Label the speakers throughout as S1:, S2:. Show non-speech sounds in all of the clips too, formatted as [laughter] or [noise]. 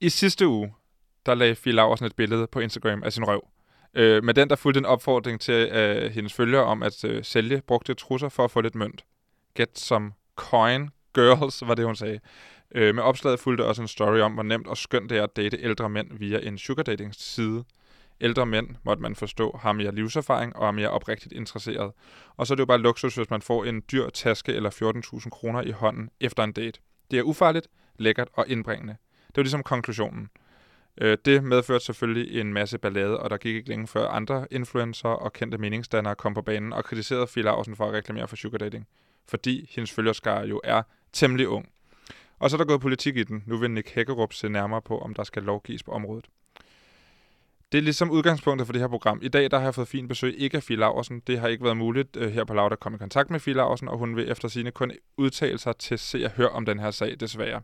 S1: I sidste uge, der lagde Fie Laversen et billede på Instagram af sin røv. Øh, med den, der fulgte en opfordring til øh, hendes følgere om at øh, sælge brugte trusser for at få lidt mønt. Get some coin girls, var det, hun sagde. Øh, med opslaget fulgte også en story om, hvor nemt og skønt det er at date ældre mænd via en sugar dating side. Ældre mænd, måtte man forstå, har mere livserfaring og er mere oprigtigt interesseret. Og så er det jo bare luksus, hvis man får en dyr taske eller 14.000 kroner i hånden efter en date. Det er ufarligt, lækkert og indbringende. Det var ligesom konklusionen. Øh, det medførte selvfølgelig en masse ballade, og der gik ikke længe før andre influencer og kendte meningsdannere kom på banen og kritiserede Fie Laursen for at reklamere for sugar dating, fordi hendes følgerskare jo er temmelig ung. Og så er der gået politik i den. Nu vil Nick Hækkerup se nærmere på, om der skal lovgives på området. Det er ligesom udgangspunktet for det her program. I dag der har jeg fået fin besøg ikke af Fie Laursen. Det har ikke været muligt uh, her på Laud at komme i kontakt med Fie Laursen, og hun vil efter sine kun udtale sig til se og høre om den her sag, desværre.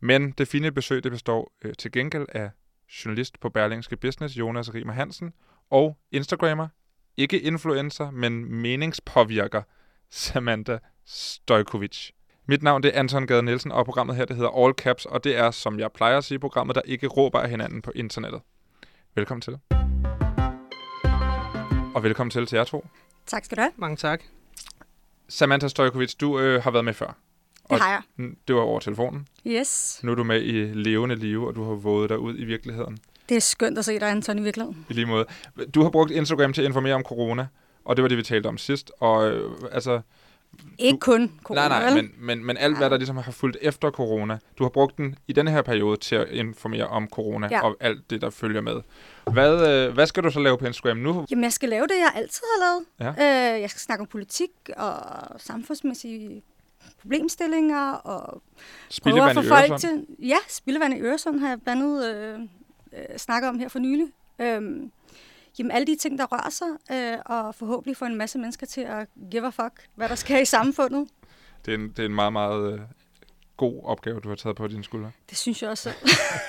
S1: Men det fine besøg det består uh, til gengæld af journalist på Berlingske Business, Jonas Rimer Hansen, og Instagrammer, ikke influencer, men meningspåvirker, Samantha Stojkovic. Mit navn det er Anton Gade Nielsen, og programmet her det hedder All Caps, og det er, som jeg plejer at sige, programmet, der ikke råber af hinanden på internettet. Velkommen til. Og velkommen til til jer to.
S2: Tak skal du have.
S3: Mange tak.
S1: Samantha Stojkovic, du øh, har været med før.
S2: Det har jeg.
S1: Det var over telefonen.
S2: Yes.
S1: Nu er du med i levende live, og du har våget dig ud i virkeligheden.
S2: Det er skønt at se dig, Anton, i virkeligheden.
S1: I lige måde. Du har brugt Instagram til at informere om corona, og det var det, vi talte om sidst. Og øh, altså,
S2: ikke kun corona,
S1: Nej, nej, men, men, men alt, hvad der ligesom har fulgt efter corona. Du har brugt den i denne her periode til at informere om corona ja. og alt det, der følger med. Hvad, øh, hvad skal du så lave på Instagram nu?
S2: Jamen, jeg skal lave det, jeg altid har lavet. Ja. Øh, jeg skal snakke om politik og samfundsmæssige problemstillinger og
S1: prøve at få folk til...
S2: Ja, spildevand i Øresund har jeg blandt andet øh, øh, snakket om her for nylig. Øh, jamen alle de ting, der rører sig, øh, og forhåbentlig få en masse mennesker til at give a fuck, hvad der sker i samfundet.
S1: Det er en, det er en meget, meget øh, god opgave, du har taget på dine skuldre.
S2: Det synes jeg også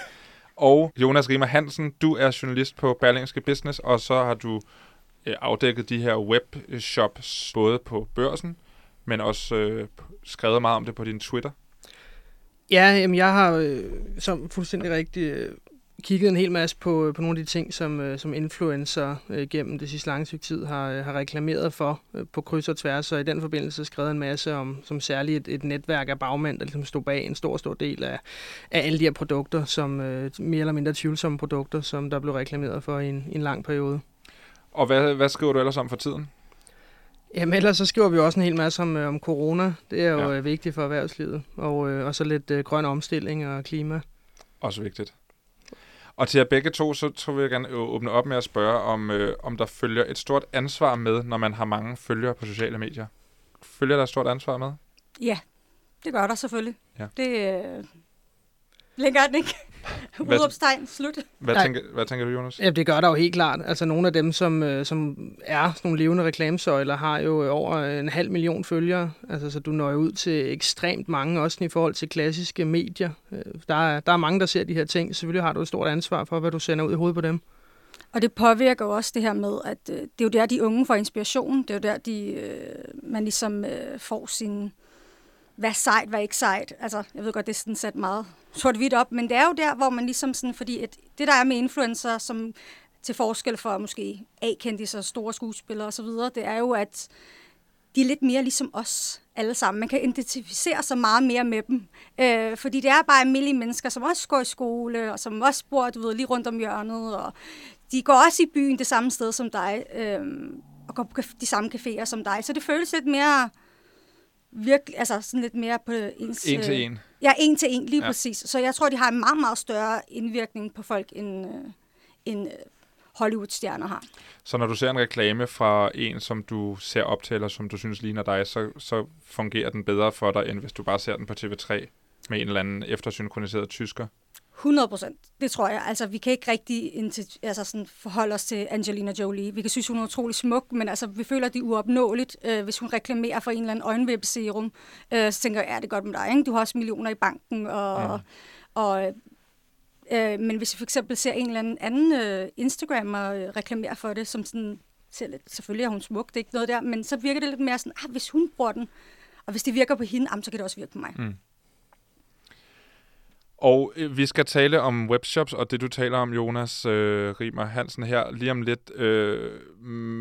S2: [laughs]
S1: og Jonas Rimer Hansen, du er journalist på Berlingske Business, og så har du øh, afdækket de her webshops, både på børsen, men også øh, skrevet meget om det på din Twitter.
S3: Ja, jamen jeg har øh, som fuldstændig rigtigt øh, kigget en hel masse på, på nogle af de ting, som, øh, som influencer øh, gennem det sidste lange stykke tid har, øh, har reklameret for øh, på kryds og tværs, og i den forbindelse skrevet en masse om som særligt et, et netværk af bagmænd, der ligesom stod bag en stor, stor del af, af alle de her produkter, som øh, mere eller mindre tvivlsomme produkter, som der blev reklameret for i en, i en lang periode.
S1: Og hvad, hvad skriver du ellers om for tiden?
S3: Jamen ellers så skriver vi også en hel masse om, øh, om corona. Det er jo ja. Øh, vigtigt for erhvervslivet. Og, øh, og så lidt øh, grøn omstilling og klima.
S1: Også vigtigt. Og til jer begge to, så tror vi, jeg gerne åbne op med at spørge, om, øh, om der følger et stort ansvar med, når man har mange følgere på sociale medier. Følger der et stort ansvar med?
S2: Ja, det gør der selvfølgelig. Ja. Det øh, længere den ikke. Udopstegn, slut.
S1: Hvad tænker, hvad tænker du, Jonas?
S3: Ja, det gør der jo helt klart. Altså nogle af dem, som, øh, som er sådan nogle levende reklamesøjler, har jo over en halv million følgere. Altså, så du når ud til ekstremt mange, også i forhold til klassiske medier. Øh, der er, der er mange, der ser de her ting. Selvfølgelig har du et stort ansvar for, hvad du sender ud i hovedet på dem.
S2: Og det påvirker jo også det her med, at øh, det er jo der, de unge får inspiration. Det er jo der, de, øh, man ligesom øh, får sin hvad sejt, hvad ikke sejt. Altså, jeg ved godt, det er sådan sat meget sort-hvidt op, men det er jo der, hvor man ligesom sådan, fordi at det der er med influencer, som til forskel for måske A-kendte store skuespillere osv., det er jo, at de er lidt mere ligesom os alle sammen. Man kan identificere sig meget mere med dem. Øh, fordi det er bare almindelige mennesker, som også går i skole, og som også bor du ved, lige rundt om hjørnet. Og de går også i byen det samme sted som dig, øh, og går på de samme caféer som dig. Så det føles lidt mere virkelig, altså sådan lidt mere på ens...
S1: En til en.
S2: Ja, en til en, lige ja. præcis. Så jeg tror, de har en meget, meget større indvirkning på folk, end, øh, end øh, Hollywood-stjerner har.
S1: Så når du ser en reklame fra en, som du ser op til, eller som du synes ligner dig, så, så fungerer den bedre for dig, end hvis du bare ser den på TV3 med en eller anden eftersynkroniseret tysker?
S2: 100 procent. Det tror jeg. Altså, vi kan ikke rigtig altså sådan, forholde os til Angelina Jolie. Vi kan synes, hun er utrolig smuk, men altså, vi føler, det er uopnåeligt, øh, hvis hun reklamerer for en eller anden øjenvipserum. Øh, så tænker jeg, ja, det er godt med dig. Ikke? Du har også millioner i banken. Og, ja. og, øh, men hvis vi for eksempel ser en eller anden, anden øh, Instagrammer øh, reklamere for det, som sådan, ser lidt, selvfølgelig er hun smuk, det er ikke noget der, men så virker det lidt mere sådan, ah, hvis hun bruger den, og hvis det virker på hende, så kan det også virke på mig. Mm.
S1: Og øh, vi skal tale om webshops, og det du taler om, Jonas øh, Rimer Hansen her, lige om lidt. Øh,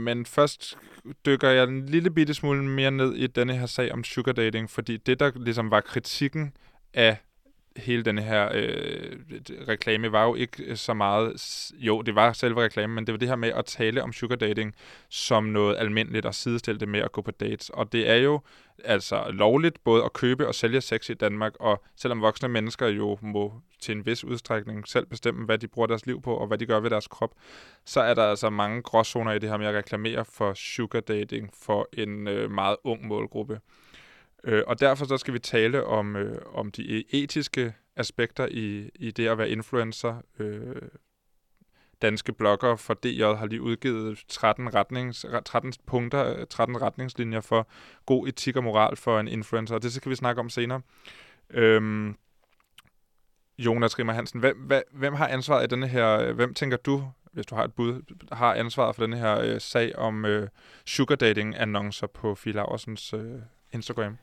S1: men først dykker jeg en lille bitte smule mere ned i denne her sag om sugar dating, fordi det, der ligesom var kritikken af hele den her øh, reklame var jo ikke så meget, jo, det var selve reklamen, men det var det her med at tale om sugar dating som noget almindeligt og sidestille det med at gå på dates. Og det er jo altså lovligt både at købe og sælge sex i Danmark, og selvom voksne mennesker jo må til en vis udstrækning selv bestemme, hvad de bruger deres liv på, og hvad de gør ved deres krop, så er der altså mange gråzoner i det her med at reklamere for sugar dating for en øh, meget ung målgruppe. Øh, og derfor så skal vi tale om, øh, om de e- etiske aspekter i, i det at være influencer. Øh, danske blogger for DJ har lige udgivet 13, retnings, 13 punkter, 13 retningslinjer for god etik og moral for en influencer, og det skal vi snakke om senere. Øhm, Jonas Rimmer Hansen, hvem, hvem har ansvaret i denne her, hvem tænker du, hvis du har et bud, har ansvaret for denne her øh, sag om øh, sugar dating annoncer på Fie Laversens øh, Instagram?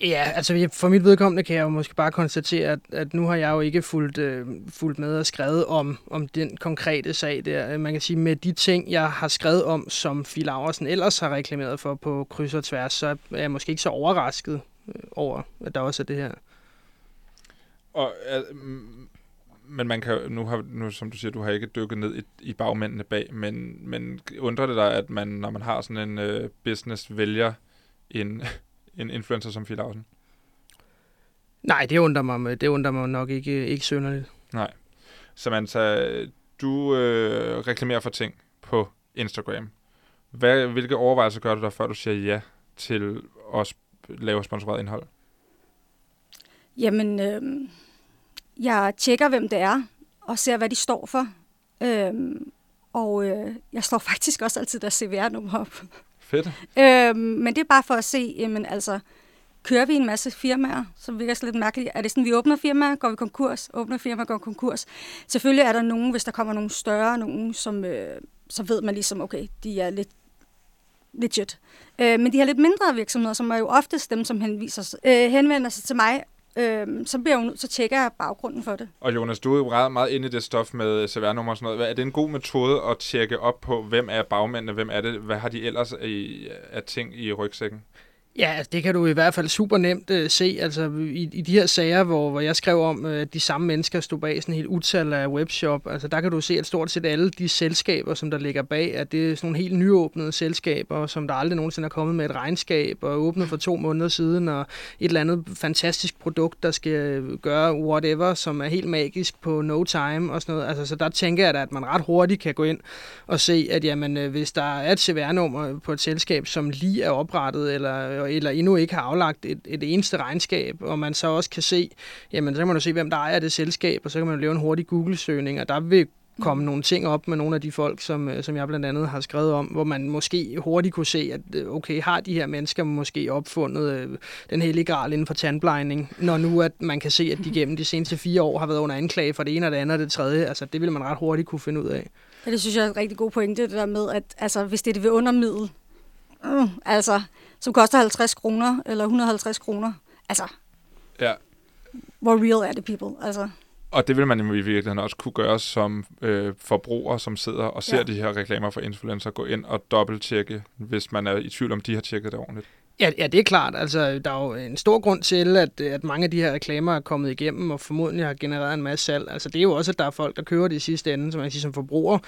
S3: Ja, altså for mit vedkommende kan jeg jo måske bare konstatere, at, at nu har jeg jo ikke fulgt, øh, fulgt med og skrevet om, om den konkrete sag der. Man kan sige, med de ting, jeg har skrevet om, som Fie Laversen ellers har reklameret for på kryds og tværs, så er jeg måske ikke så overrasket øh, over, at der også er det her.
S1: Og, øh, men man kan nu har nu som du siger, du har ikke dykket ned i, i bagmændene bag, men men undrer det dig, at man når man har sådan en øh, business vælger en en influencer som Fie Lausen?
S3: Nej, det undrer mig, det undrer mig nok ikke, ikke sønderligt.
S1: Nej. Samantha, du øh, reklamerer for ting på Instagram. Hvad, hvilke overvejelser gør du der, før du siger ja til at lave sponsoreret indhold?
S2: Jamen, øh, jeg tjekker, hvem det er, og ser, hvad de står for. Øh, og øh, jeg står [laughs] faktisk også altid der CVR-nummer op.
S1: Fedt.
S2: Øhm, men det er bare for at se, jamen altså, kører vi en masse firmaer, som virker lidt mærkeligt. Er det sådan, vi åbner firmaer, går vi konkurs, åbner firmaer, går konkurs. Selvfølgelig er der nogen, hvis der kommer nogle større, nogen, som, øh, så ved man ligesom, okay, de er lidt legit. Øh, men de her lidt mindre virksomheder, som er jo oftest dem, som henviser, øh, henvender sig til mig Øhm, så, bliver hun, så tjekker jeg baggrunden for det.
S1: Og Jonas, du er jo meget, meget inde i det stof med CVR-nummer og sådan noget. Er det en god metode at tjekke op på, hvem er bagmændene, hvem er det, hvad har de ellers i, af ting i rygsækken?
S3: Ja, altså, det kan du i hvert fald super nemt øh, se. Altså, i, I de her sager, hvor, hvor jeg skrev om, uh, at de samme mennesker stod bag sådan en helt utal af webshop, altså, der kan du se, at stort set alle de selskaber, som der ligger bag, at det er sådan nogle helt nyåbnede selskaber, som der aldrig nogensinde er kommet med et regnskab, og åbnet for to måneder siden, og et eller andet fantastisk produkt, der skal øh, gøre whatever, som er helt magisk på no time og sådan noget. Altså, så der tænker jeg da, at man ret hurtigt kan gå ind og se, at jamen, øh, hvis der er et CVR-nummer på et selskab, som lige er oprettet, eller Øh, eller endnu ikke har aflagt et, et eneste regnskab, og man så også kan se, jamen så kan man jo se, hvem der ejer det selskab, og så kan man lave en hurtig Google-søgning, og der vil komme nogle ting op med nogle af de folk, som, øh, som jeg blandt andet har skrevet om, hvor man måske hurtigt kunne se, at øh, okay, har de her mennesker måske opfundet øh, den hellige gral inden for tandblejning, når nu at man kan se, at de gennem de seneste fire år har været under anklage for det ene og det andet og det tredje. Altså det vil man ret hurtigt kunne finde ud af.
S2: Ja, det synes jeg er en rigtig god pointe, det der med, at altså, hvis det er det ved undermiddel, mm, altså som koster 50 kroner eller 150 kroner. Altså,
S1: ja.
S2: hvor real er det, people? Altså.
S1: Og det vil man jo i virkeligheden også kunne gøre som øh, forbruger, som sidder og ser ja. de her reklamer for influencer, gå ind og dobbelttjekke, hvis man er i tvivl om, de har tjekket det ordentligt.
S3: Ja, ja, det er klart. Altså, der er jo en stor grund til, at, at mange af de her reklamer er kommet igennem, og formodentlig har genereret en masse salg. Altså, det er jo også, at der er folk, der kører det i sidste ende, som man siger, som forbruger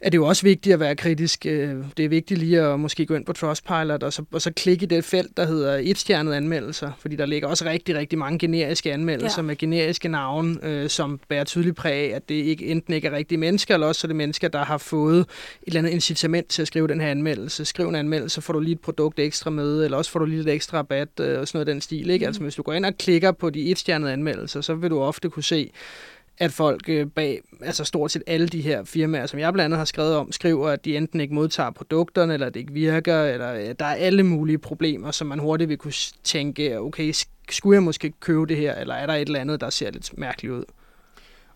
S3: er det jo også vigtigt at være kritisk. Øh, det er vigtigt lige at måske gå ind på Trustpilot og så, og så klikke i det felt, der hedder et-stjernet anmeldelser, fordi der ligger også rigtig, rigtig mange generiske anmeldelser ja. med generiske navne, øh, som bærer tydeligt præg af, at det ikke, enten ikke er rigtige mennesker, eller også er det mennesker, der har fået et eller andet incitament til at skrive den her anmeldelse. Skriv en anmeldelse, får du lige et produkt ekstra med, eller også får du lige lidt ekstra rabat øh, og sådan noget den stil. Ikke? Mm. Altså hvis du går ind og klikker på de et-stjernede anmeldelser, så vil du ofte kunne se, at folk øh, bag, altså stort set alle de her firmaer, som jeg blandt andet har skrevet om, skriver, at de enten ikke modtager produkterne, eller det ikke virker, eller der er alle mulige problemer, som man hurtigt vil kunne tænke, okay, skulle jeg måske købe det her, eller er der et eller andet, der ser lidt mærkeligt ud?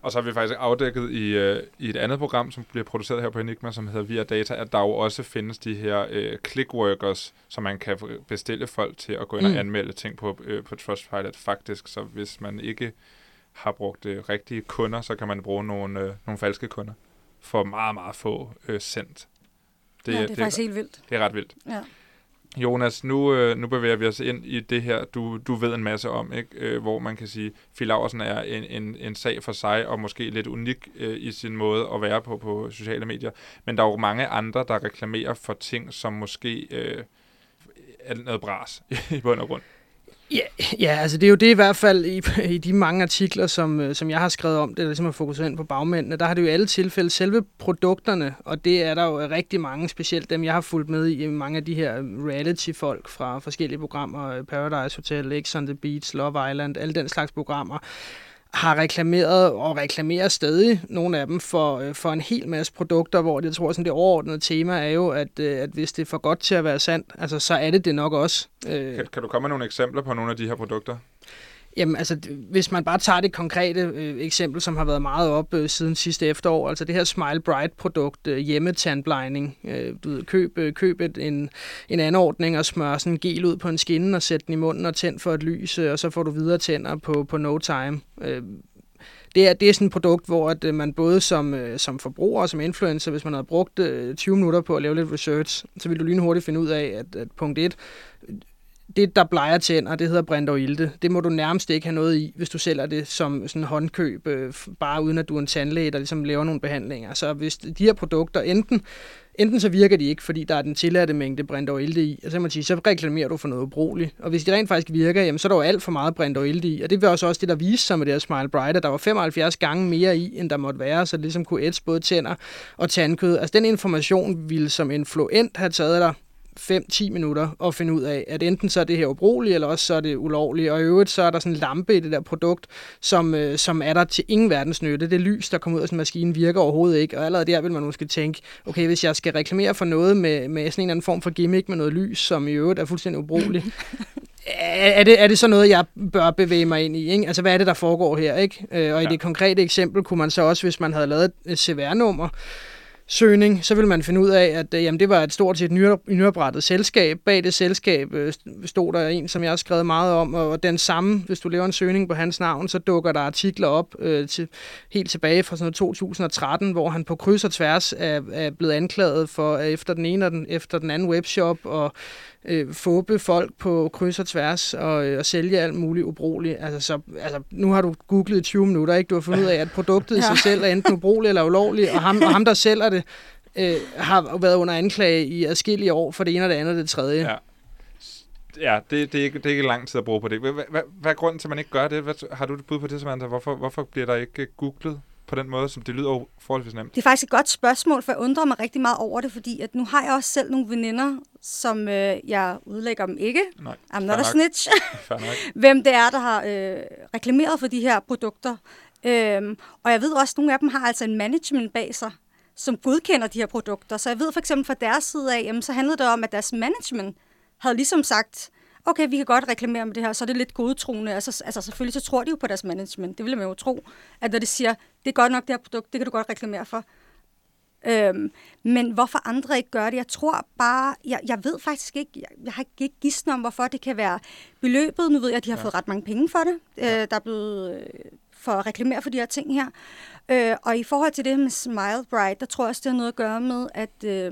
S1: Og så har vi faktisk afdækket i, øh, i et andet program, som bliver produceret her på Enigma, som hedder Via Data, at der jo også findes de her øh, clickworkers, som man kan bestille folk til at gå ind mm. og anmelde ting på, øh, på Trustpilot faktisk. Så hvis man ikke har brugt øh, rigtige kunder, så kan man bruge nogle, øh, nogle falske kunder for meget, meget få øh, sendt.
S2: Det, ja, det er det, faktisk helt vildt.
S1: Det er ret vildt.
S2: Ja.
S1: Jonas, nu, øh, nu bevæger vi os ind i det her, du, du ved en masse om, ikke? Øh, hvor man kan sige, Phil Laversen er en, en, en sag for sig, og måske lidt unik øh, i sin måde at være på på sociale medier. Men der er jo mange andre, der reklamerer for ting, som måske øh, er noget bras [laughs] i bund og grund.
S3: Ja, ja, altså det er jo det i hvert fald i, i de mange artikler, som, øh, som jeg har skrevet om, det er ligesom at fokusere ind på bagmændene, der har det jo i alle tilfælde selve produkterne, og det er der jo rigtig mange, specielt dem jeg har fulgt med i, mange af de her reality-folk fra forskellige programmer, øh, Paradise Hotel, X on the Beach, Love Island, alle den slags programmer, har reklameret og reklamerer stadig nogle af dem for, øh, for en hel masse produkter, hvor det, jeg tror, sådan det overordnede tema er jo, at, øh, at hvis det er for godt til at være sandt, altså, så er det det nok også.
S1: Øh. Kan, kan du komme med nogle eksempler på nogle af de her produkter?
S3: Jamen altså, hvis man bare tager det konkrete øh, eksempel, som har været meget op øh, siden sidste efterår, altså det her Smile Bright-produkt, øh, hjemmetandblejning. Øh, du ved, køb, øh, køb et, en, en anordning og smør sådan en gel ud på en skinne og sæt den i munden og tænd for et lys, øh, og så får du videre tænder på, på no time. Øh, det er, det er sådan et produkt, hvor at øh, man både som, øh, som forbruger og som influencer, hvis man havde brugt øh, 20 minutter på at lave lidt research, så vil du lynhurtigt finde ud af, at, at punkt 1, det, der bleger tænder, det hedder Brindor Det må du nærmest ikke have noget i, hvis du sælger det som sådan håndkøb, øh, bare uden at du er en tandlæge, der ligesom laver nogle behandlinger. Så hvis de her produkter enten enten så virker de ikke, fordi der er den tilladte mængde Brindor i, og så, man sige, så reklamerer du for noget ubrugeligt. Og hvis de rent faktisk virker, jamen, så er der jo alt for meget Brindor i, og det var også, også det, der viste sig med det her Smile Bright, der var 75 gange mere i, end der måtte være, så det ligesom kunne ætse både tænder og tandkød. Altså den information ville som influent have taget dig 5-10 minutter at finde ud af, at enten så er det her ubrugeligt, eller også så er det ulovligt. Og i øvrigt så er der sådan en lampe i det der produkt, som, øh, som er der til ingen verdens nytte. Det lys, der kommer ud af sådan en maskine, virker overhovedet ikke. Og allerede der vil man måske tænke, okay, hvis jeg skal reklamere for noget med, med sådan en eller anden form for gimmick med noget lys, som i øvrigt er fuldstændig ubrugeligt, [laughs] er det, er det så noget, jeg bør bevæge mig ind i? Ikke? Altså, hvad er det, der foregår her? Ikke? Øh, og i ja. det konkrete eksempel kunne man så også, hvis man havde lavet et CVR-nummer, søgning, så vil man finde ud af, at øh, jamen, det var et stort set nyoprettet selskab. Bag det selskab øh, stod der en, som jeg har skrevet meget om, og den samme, hvis du laver en søgning på hans navn, så dukker der artikler op øh, til, helt tilbage fra sådan 2013, hvor han på kryds og tværs er, er blevet anklaget for øh, efter den ene og den, efter den anden webshop og øh, fåbe folk på kryds og tværs og, øh, og sælge alt muligt ubrugeligt. Altså, så, altså, nu har du googlet i 20 minutter, ikke? Du har fundet ud af, at produktet i ja. sig selv er enten ubrugeligt eller ulovligt, og ham, og ham der sælger det, øh, har været under anklage i adskillige år for det ene og det andet og det tredje.
S1: Ja. Ja, det, det, er ikke, det er ikke lang tid at bruge på det. Hvad, hvad, hvad er grunden til, at man ikke gør det? Hvad, har du et bud på det, Samantha? Hvorfor, hvorfor bliver der ikke googlet på den måde, som det lyder forholdsvis nemt?
S2: Det er faktisk et godt spørgsmål, for jeg undrer mig rigtig meget over det, fordi at nu har jeg også selv nogle veninder, som øh, jeg udlægger dem ikke.
S1: Nej,
S2: I'm not a snitch. [laughs] [laughs] Hvem det er, der har øh, reklameret for de her produkter. Øhm, og jeg ved også, at nogle af dem har altså en management bag sig, som godkender de her produkter. Så jeg ved for eksempel fra deres side af, jamen, så handlede det om, at deres management havde ligesom sagt, okay, vi kan godt reklamere med det her, så er det lidt godtroende. Altså, altså selvfølgelig så tror de jo på deres management. Det vil man jo tro, at når de siger, det er godt nok det her produkt, det kan du godt reklamere for. Øhm, men hvorfor andre ikke gør det? Jeg tror bare, jeg, jeg ved faktisk ikke, jeg, jeg har ikke gidsne om, hvorfor det kan være beløbet. Nu ved jeg, at de har ja. fået ret mange penge for det. Ja. Øh, der er blevet øh, for at reklamere for de her ting her. Øh, og i forhold til det med Smile Bright, der tror jeg også, det har noget at gøre med, at øh,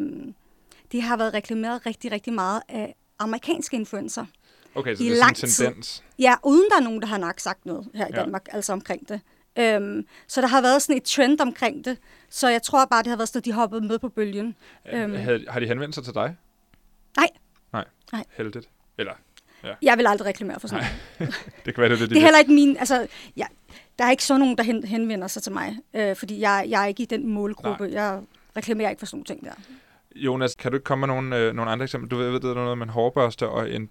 S2: det har været reklameret rigtig, rigtig meget af amerikanske influencer.
S1: Okay, så det er sådan en tendens.
S2: Tid. Ja, uden der er nogen, der har nok sagt noget her i ja. Danmark, altså omkring det. Øhm, så der har været sådan et trend omkring det. Så jeg tror bare, det har været sådan, at de hoppede med på bølgen.
S1: Øhm. Har, har de henvendt sig til dig?
S2: Nej.
S1: Nej. Nej. Heldigt. Eller,
S2: ja. Jeg vil aldrig reklamere for sådan
S1: noget. [laughs] det kan være, det,
S2: det, det er heller ikke min... Altså, ja, der er ikke så nogen, der hen, henvender sig til mig. Øh, fordi jeg, jeg er ikke i den målgruppe. Nej. Jeg reklamerer ikke for sådan nogle ting der.
S1: Jonas, kan du ikke komme med nogle, øh, nogle andre eksempler? Du ved, det er noget med en hårbørste og en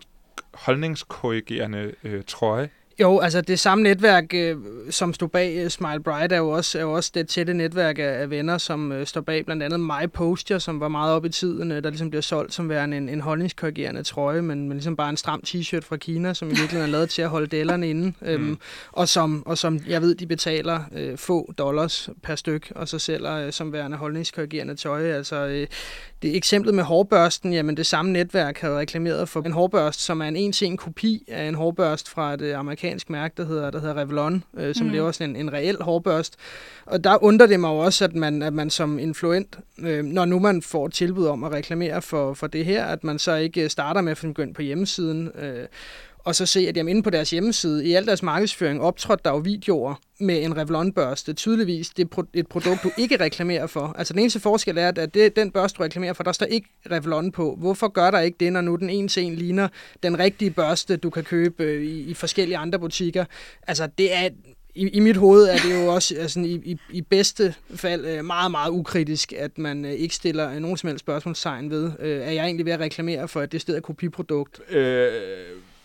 S1: holdningskorrigerende øh, trøje.
S3: Jo, altså det samme netværk, øh, som stod bag øh, Smile Bright, er jo også, er jo også det tætte netværk af, af venner, som øh, står bag blandt andet My Posture, som var meget op i tiden, øh, der ligesom bliver solgt som værende en, en holdningskorrigerende trøje, men, men ligesom bare en stram t-shirt fra Kina, som i virkeligheden er lavet til at holde dellerne inde, [laughs] øhm, mm. og, som, og som jeg ved, de betaler øh, få dollars per styk, og så sælger øh, som værende holdningskorrigerende tøj. Altså øh, det eksemplet med hårbørsten, jamen det samme netværk havde reklameret for en hårbørst, som er en en-til-en kopi af en hårbørst fra et amerikansk mærke, der hedder, der hedder Revlon, øh, som mm. laver sådan en, en reel hårbørst. Og der undrer det mig jo også, at man, at man som influent, øh, når nu man får et tilbud om at reklamere for, for det her, at man så ikke starter med at ind på hjemmesiden, øh, og så se, at jamen, inde på deres hjemmeside, i al deres markedsføring, optrådte der jo videoer med en Revlon-børste. Tydeligvis det er et produkt, du ikke reklamerer for. Altså den eneste forskel er, at det, den børste, du reklamerer for, der står ikke Revlon på. Hvorfor gør der ikke det, når nu den ene en ligner den rigtige børste, du kan købe øh, i, i forskellige andre butikker? Altså det er i, i mit hoved er det jo også altså, i, i, i bedste fald øh, meget, meget ukritisk, at man øh, ikke stiller nogen som helst spørgsmålstegn ved, øh, er jeg egentlig ved at reklamere for, at det sted er kopiprodukt? Øh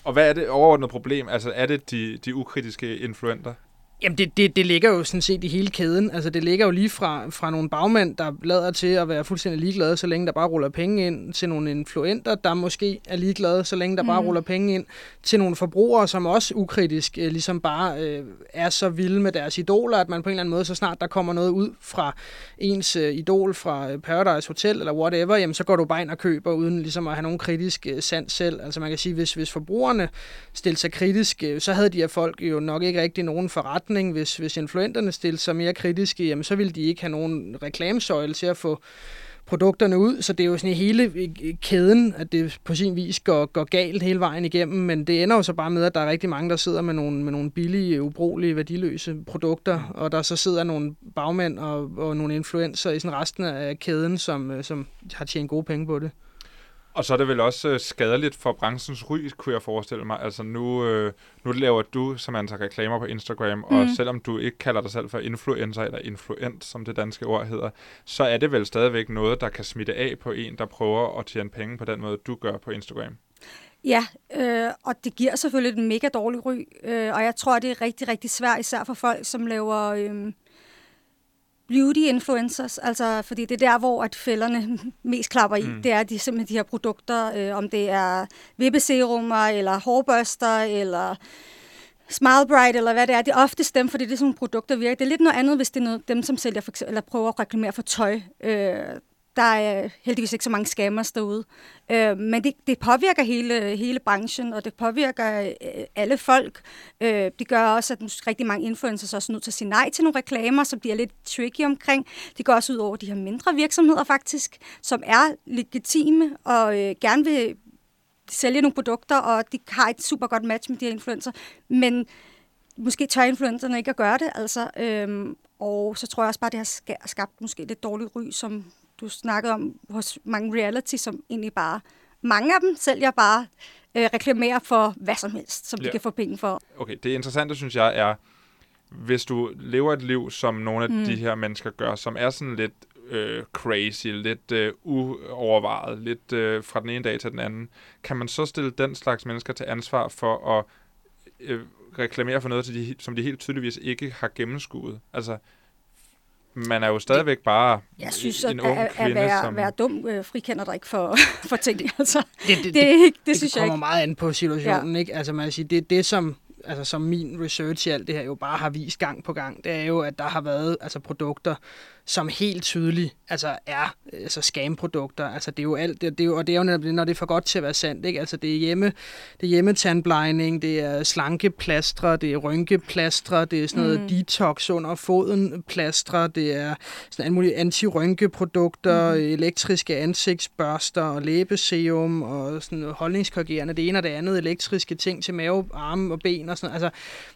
S1: og hvad er det overordnede problem? Altså, er det de, de ukritiske influenter?
S3: Jamen, det, det, det ligger jo sådan set i hele kæden. Altså, det ligger jo lige fra, fra nogle bagmænd, der lader til at være fuldstændig ligeglade, så længe der bare ruller penge ind, til nogle influenter, der måske er ligeglade, så længe der mm. bare ruller penge ind, til nogle forbrugere, som også ukritisk øh, ligesom bare øh, er så vilde med deres idoler, at man på en eller anden måde, så snart der kommer noget ud fra ens øh, idol fra øh, Paradise Hotel eller whatever, jamen, så går du bare ind og køber, uden ligesom at have nogen kritisk øh, sand selv. Altså, man kan sige, hvis, hvis forbrugerne stiller sig kritisk, øh, så havde de her folk jo nok ikke rigtig nogen forret retning. Hvis, hvis influenterne stiller sig mere kritiske, jamen, så vil de ikke have nogen reklamesøjle til at få produkterne ud, så det er jo sådan hele kæden, at det på sin vis går, går galt hele vejen igennem, men det ender jo så bare med, at der er rigtig mange, der sidder med nogle, med nogle billige, ubrugelige, værdiløse produkter, og der så sidder nogle bagmænd og, og nogle influencer i sådan resten af kæden, som, som har tjent gode penge på det.
S1: Og så er det vel også øh, skadeligt for branchens ry, kunne jeg forestille mig. Altså nu, øh, nu laver du, som man tager reklamer på Instagram, mm. og selvom du ikke kalder dig selv for influencer eller influent, som det danske ord hedder, så er det vel stadigvæk noget, der kan smitte af på en, der prøver at tjene penge på den måde, du gør på Instagram.
S2: Ja, øh, og det giver selvfølgelig et mega dårligt ry, øh, og jeg tror, det er rigtig, rigtig svært, især for folk, som laver... Øh, beauty influencers, altså fordi det er der, hvor at fælderne mest klapper i. Mm. Det er de, simpelthen de her produkter, øh, om det er vippeserumer, eller hårbørster, eller Smile Bright, eller hvad det er. Det er oftest dem, fordi det er sådan nogle produkter, virker. Det er lidt noget andet, hvis det er noget, dem, som sælger for eksempel, eller prøver at reklamere for tøj. Øh, der er heldigvis ikke så mange scammers derude. Øh, men det, det påvirker hele, hele branchen, og det påvirker øh, alle folk. Øh, det gør også, at rigtig mange influencers også er nødt til at sige nej til nogle reklamer, som bliver lidt tricky omkring. Det går også ud over de her mindre virksomheder faktisk, som er legitime og øh, gerne vil sælge nogle produkter, og de har et super godt match med de her influencer. Men måske tør influencerne ikke at gøre det, altså. Øhm, og så tror jeg også bare, det har skabt måske lidt dårligt ry, som du snakkede om hos mange reality, som egentlig bare, mange af dem sælger bare øh, reklamerer for hvad som helst, som ja. de kan få penge for.
S1: Okay, det interessante, synes jeg, er, hvis du lever et liv, som nogle af mm. de her mennesker gør, som er sådan lidt øh, crazy, lidt øh, uovervejet, lidt øh, fra den ene dag til den anden, kan man så stille den slags mennesker til ansvar for at øh, reklamere for noget, til de, som de helt tydeligvis ikke har gennemskuet? Altså, man er jo stadigvæk bare
S2: Jeg synes, en at, ung at, kvinde, at være, som... være dum øh, frikender dig ikke for, [laughs] for ting. Altså, det, det, det, det, det, det synes
S3: jeg
S2: ikke.
S3: kommer meget an på situationen. Ja. Ikke? Altså, man siger, det, det som altså som min research i alt det her jo bare har vist gang på gang, det er jo, at der har været altså produkter, som helt tydeligt altså er altså scam-produkter. Altså det er jo alt, det, det er jo, og det er jo netop når det er for godt til at være sandt, ikke? Altså det er hjemme, det er hjemmetandblejning, det er slankeplastre, det er rynkeplastre, det er sådan noget mm. detox under foden plastre, det er sådan mulige anti-rynkeprodukter, mm. elektriske ansigtsbørster og læbeserum og sådan noget holdningskorrigerende, det ene og det andet, elektriske ting til mave, arme og ben og sådan Altså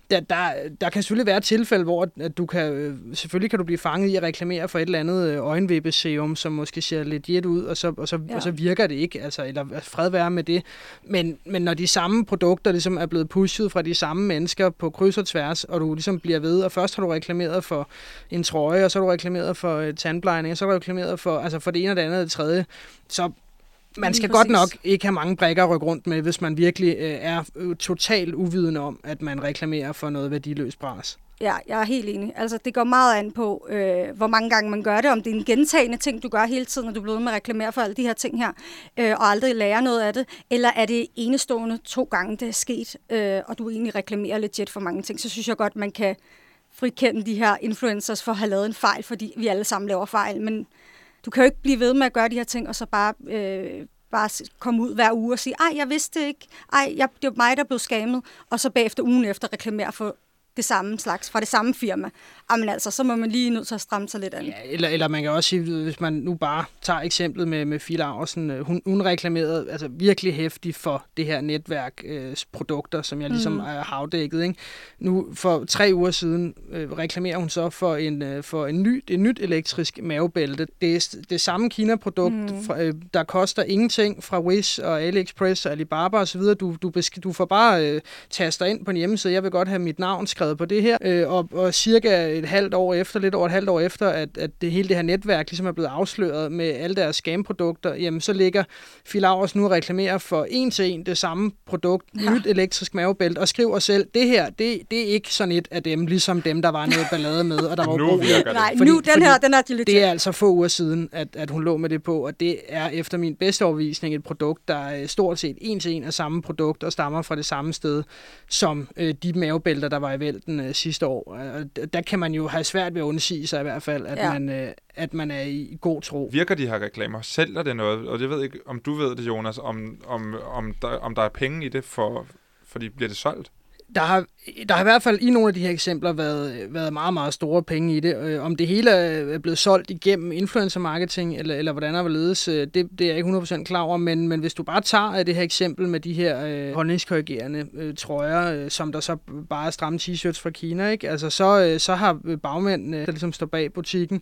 S3: der, der, der kan selvfølgelig være tilfælde, hvor at du kan, øh, selvfølgelig kan du blive fanget i at reklamere for et eller andet øh, øjenvippeserum, som måske ser lidt jet ud, og så, og, så, ja. og så virker det ikke, altså, eller fred være med det. Men, men når de samme produkter ligesom er blevet pushet fra de samme mennesker på kryds og tværs, og du ligesom bliver ved, og først har du reklameret for en trøje, og så har du reklameret for tandplejning, og så har du reklameret for, altså for det ene og det andet og det tredje, så man skal godt nok ikke have mange brækker at rykke rundt med, hvis man virkelig øh, er øh, totalt uvidende om, at man reklamerer for noget værdiløst bras.
S2: Ja, jeg er helt enig. Altså, det går meget an på, øh, hvor mange gange man gør det, om det er en gentagende ting, du gør hele tiden, når du bliver ved med at reklamere for alle de her ting her, øh, og aldrig lære noget af det, eller er det enestående to gange, det er sket, øh, og du egentlig reklamerer legit for mange ting, så synes jeg godt, man kan frikende de her influencers for at have lavet en fejl, fordi vi alle sammen laver fejl, men du kan jo ikke blive ved med at gøre de her ting, og så bare, øh, bare komme ud hver uge og sige, ej, jeg vidste det ikke, ej, jeg, det var mig, der blev skammet, og så bagefter ugen efter reklamere for det samme slags, fra det samme firma. Jamen altså, så må man lige nødt til at stramme sig lidt an.
S3: Ja, eller, eller man kan også sige, hvis man nu bare tager eksemplet med, med Fie Laursen, øh, hun, hun reklamerede altså virkelig hæftigt for det her netværk øh, produkter, som jeg ligesom
S2: Mm.
S3: er havdækket. Ikke? Nu for tre uger siden øh, reklamerer hun så for en øh, for en ny, et nyt elektrisk mavebælte. Det er det samme Kina-produkt,
S2: Mm.
S3: fra, øh, der koster ingenting fra Wish og AliExpress og Alibaba osv. Du, du, du får bare øh, taster ind på en hjemmeside, jeg vil godt have mit navn skrevet på det her, øh, og, og cirka et halvt år efter, lidt over et halvt år efter, at, at det hele det her netværk ligesom er blevet afsløret med alle deres scam-produkter, jamen så ligger Phil Aarhus nu og reklamerer for en til en det samme produkt,
S2: Ja.
S3: ja. nyt elektrisk mavebælte, og skriver selv, det her, det, det er ikke sådan et af dem, ligesom dem, der var noget [laughs] ballade med, og der var
S1: Nu
S3: brug.
S2: Nej,
S3: Fordi-
S2: nu, den her, den er de
S3: det er altså få uger siden, at, at hun lå med det på, og det er efter min bedste overvisning et produkt, der er stort set en til en af samme produkt og stammer fra det samme sted som øh, de mavebælter, der var i vælten øh, sidste år. Og der kan man jo have svært ved at undsige sig i hvert fald, at,
S2: Ja.
S3: man, øh, at man er i, i god tro.
S1: Virker de her reklamer? Sælger det noget? Og jeg ved ikke, om du ved det, Jonas, om, om, om, der, om der er penge i det, for, fordi bliver det solgt?
S3: Der har, der har i hvert fald i nogle af de her eksempler været, været meget, meget store penge i det. Øh, om det hele er blevet solgt igennem influencer marketing, eller, eller hvordan der ledes, øh, det, det er jeg ikke 100% klar over. Men, men hvis du bare tager øh, det her eksempel med de her øh, holdningskorrigerende øh, trøjer, øh, som der så bare er stramme t-shirts fra Kina, ikke? Altså, så, øh, så har øh, bagmændene, der ligesom står bag butikken,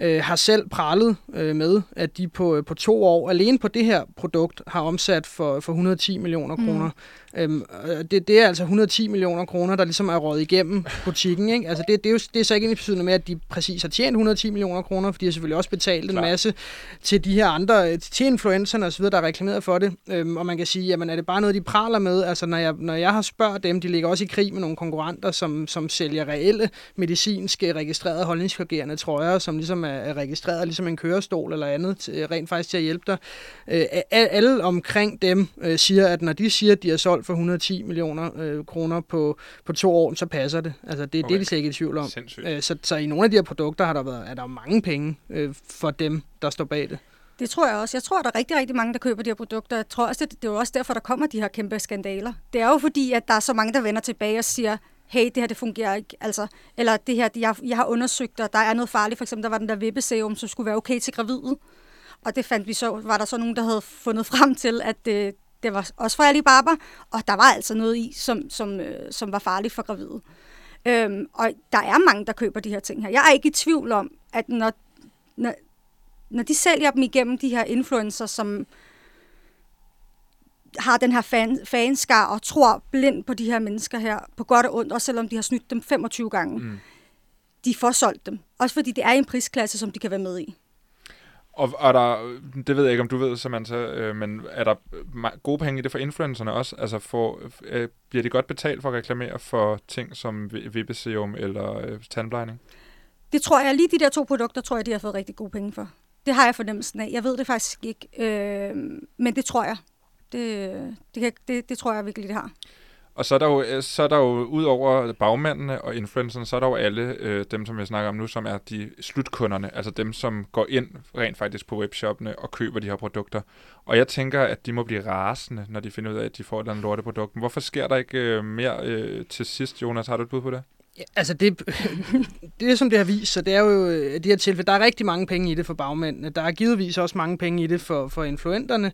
S3: øh, har selv prallet øh, med, at de på, øh, på to år, alene på det her produkt, har omsat for, for 110 millioner
S2: Mm.
S3: kroner. Øhm, og det, det er altså 110 millioner kroner, der ligesom er råd igennem butikken. Ikke? Altså det, det, er jo, det er så ikke ens betydende med, at de præcis har tjent 110 millioner kroner, for de har selvfølgelig også betalt en
S1: Klar.
S3: masse til de her andre, til influencerne osv., der er reklameret for det. Øhm, og man kan sige, jamen er det bare noget, de praler med? Altså når jeg, når jeg har spurgt dem, de ligger også i krig med nogle konkurrenter, som, som sælger reelle medicinske registrerede holdningskorrigerende trøjer, som ligesom er, er registreret ligesom en kørestol eller andet, til, rent faktisk til at hjælpe dig. Øh, alle omkring dem øh, siger, at når de siger, at de har solgt for 110 millioner øh, kroner på, på to år, så passer det. Altså det, okay. det
S1: Okay.
S3: er de slet ikke i tvivl om.
S1: Sindssygt.
S3: Øh, så, så i nogle af de her produkter har der været, er der mange penge øh, for dem, der står bag det.
S2: Det tror jeg også. Jeg tror, der er rigtig, rigtig mange, der køber de her produkter. Jeg tror også, det, det er jo også derfor, der kommer de her kæmpe skandaler. Det er jo fordi, at der er så mange, der vender tilbage og siger, hey, det her det fungerer ikke. Altså, eller det her, jeg, jeg har undersøgt, og der er noget farligt. For eksempel, der var den der vippeserum, som skulle være okay til gravide. Og det fandt vi så, var der så nogen, der havde fundet [laughs] frem til, at det, det var også fra Alibaba, og der var altså noget i, som, som, øh, som var farligt for gravide. Øhm, og der er mange, der køber de her ting her. Jeg er ikke i tvivl om, at når, når, når de sælger dem igennem de her influencer, som har den her fan, fanskar og tror blindt på de her mennesker her, på godt og ondt, også selvom de har snydt dem 25 gange,
S1: Mm.
S2: de får solgt dem. Også fordi det er en prisklasse, som de kan være med i.
S1: Og er der, det ved jeg ikke, om du ved, Samantha, øh, men er der gode penge i det for influencerne også? Altså for, øh, bliver de godt betalt for at reklamere for ting som vi- vippeserum eller øh, tandplejning?
S2: Det tror jeg, lige de der to produkter, tror jeg, de har fået rigtig gode penge for. Det har jeg fornemmelsen af. Jeg ved det faktisk ikke, øh, men det tror jeg. Det, det, kan, det, det tror jeg virkelig, det har.
S1: Og så er der jo, øh, så er der jo ud over bagmændene og influencerne, så er der jo alle øh, dem, som jeg snakker om nu, som er de slutkunderne, altså dem, som går ind rent faktisk på webshoppene og køber de her produkter. Og jeg tænker, at de må blive rasende, når de finder ud af, at de får et eller andet lorteprodukt. Men hvorfor sker der ikke øh, mere øh, til sidst, Jonas? Har du et bud på det?
S3: Ja, altså det, [laughs] det, som det har vist sig, det er jo øh, de her tilfælde, der er rigtig mange penge i det for bagmændene. Der er givetvis også mange penge i det for, for influenterne.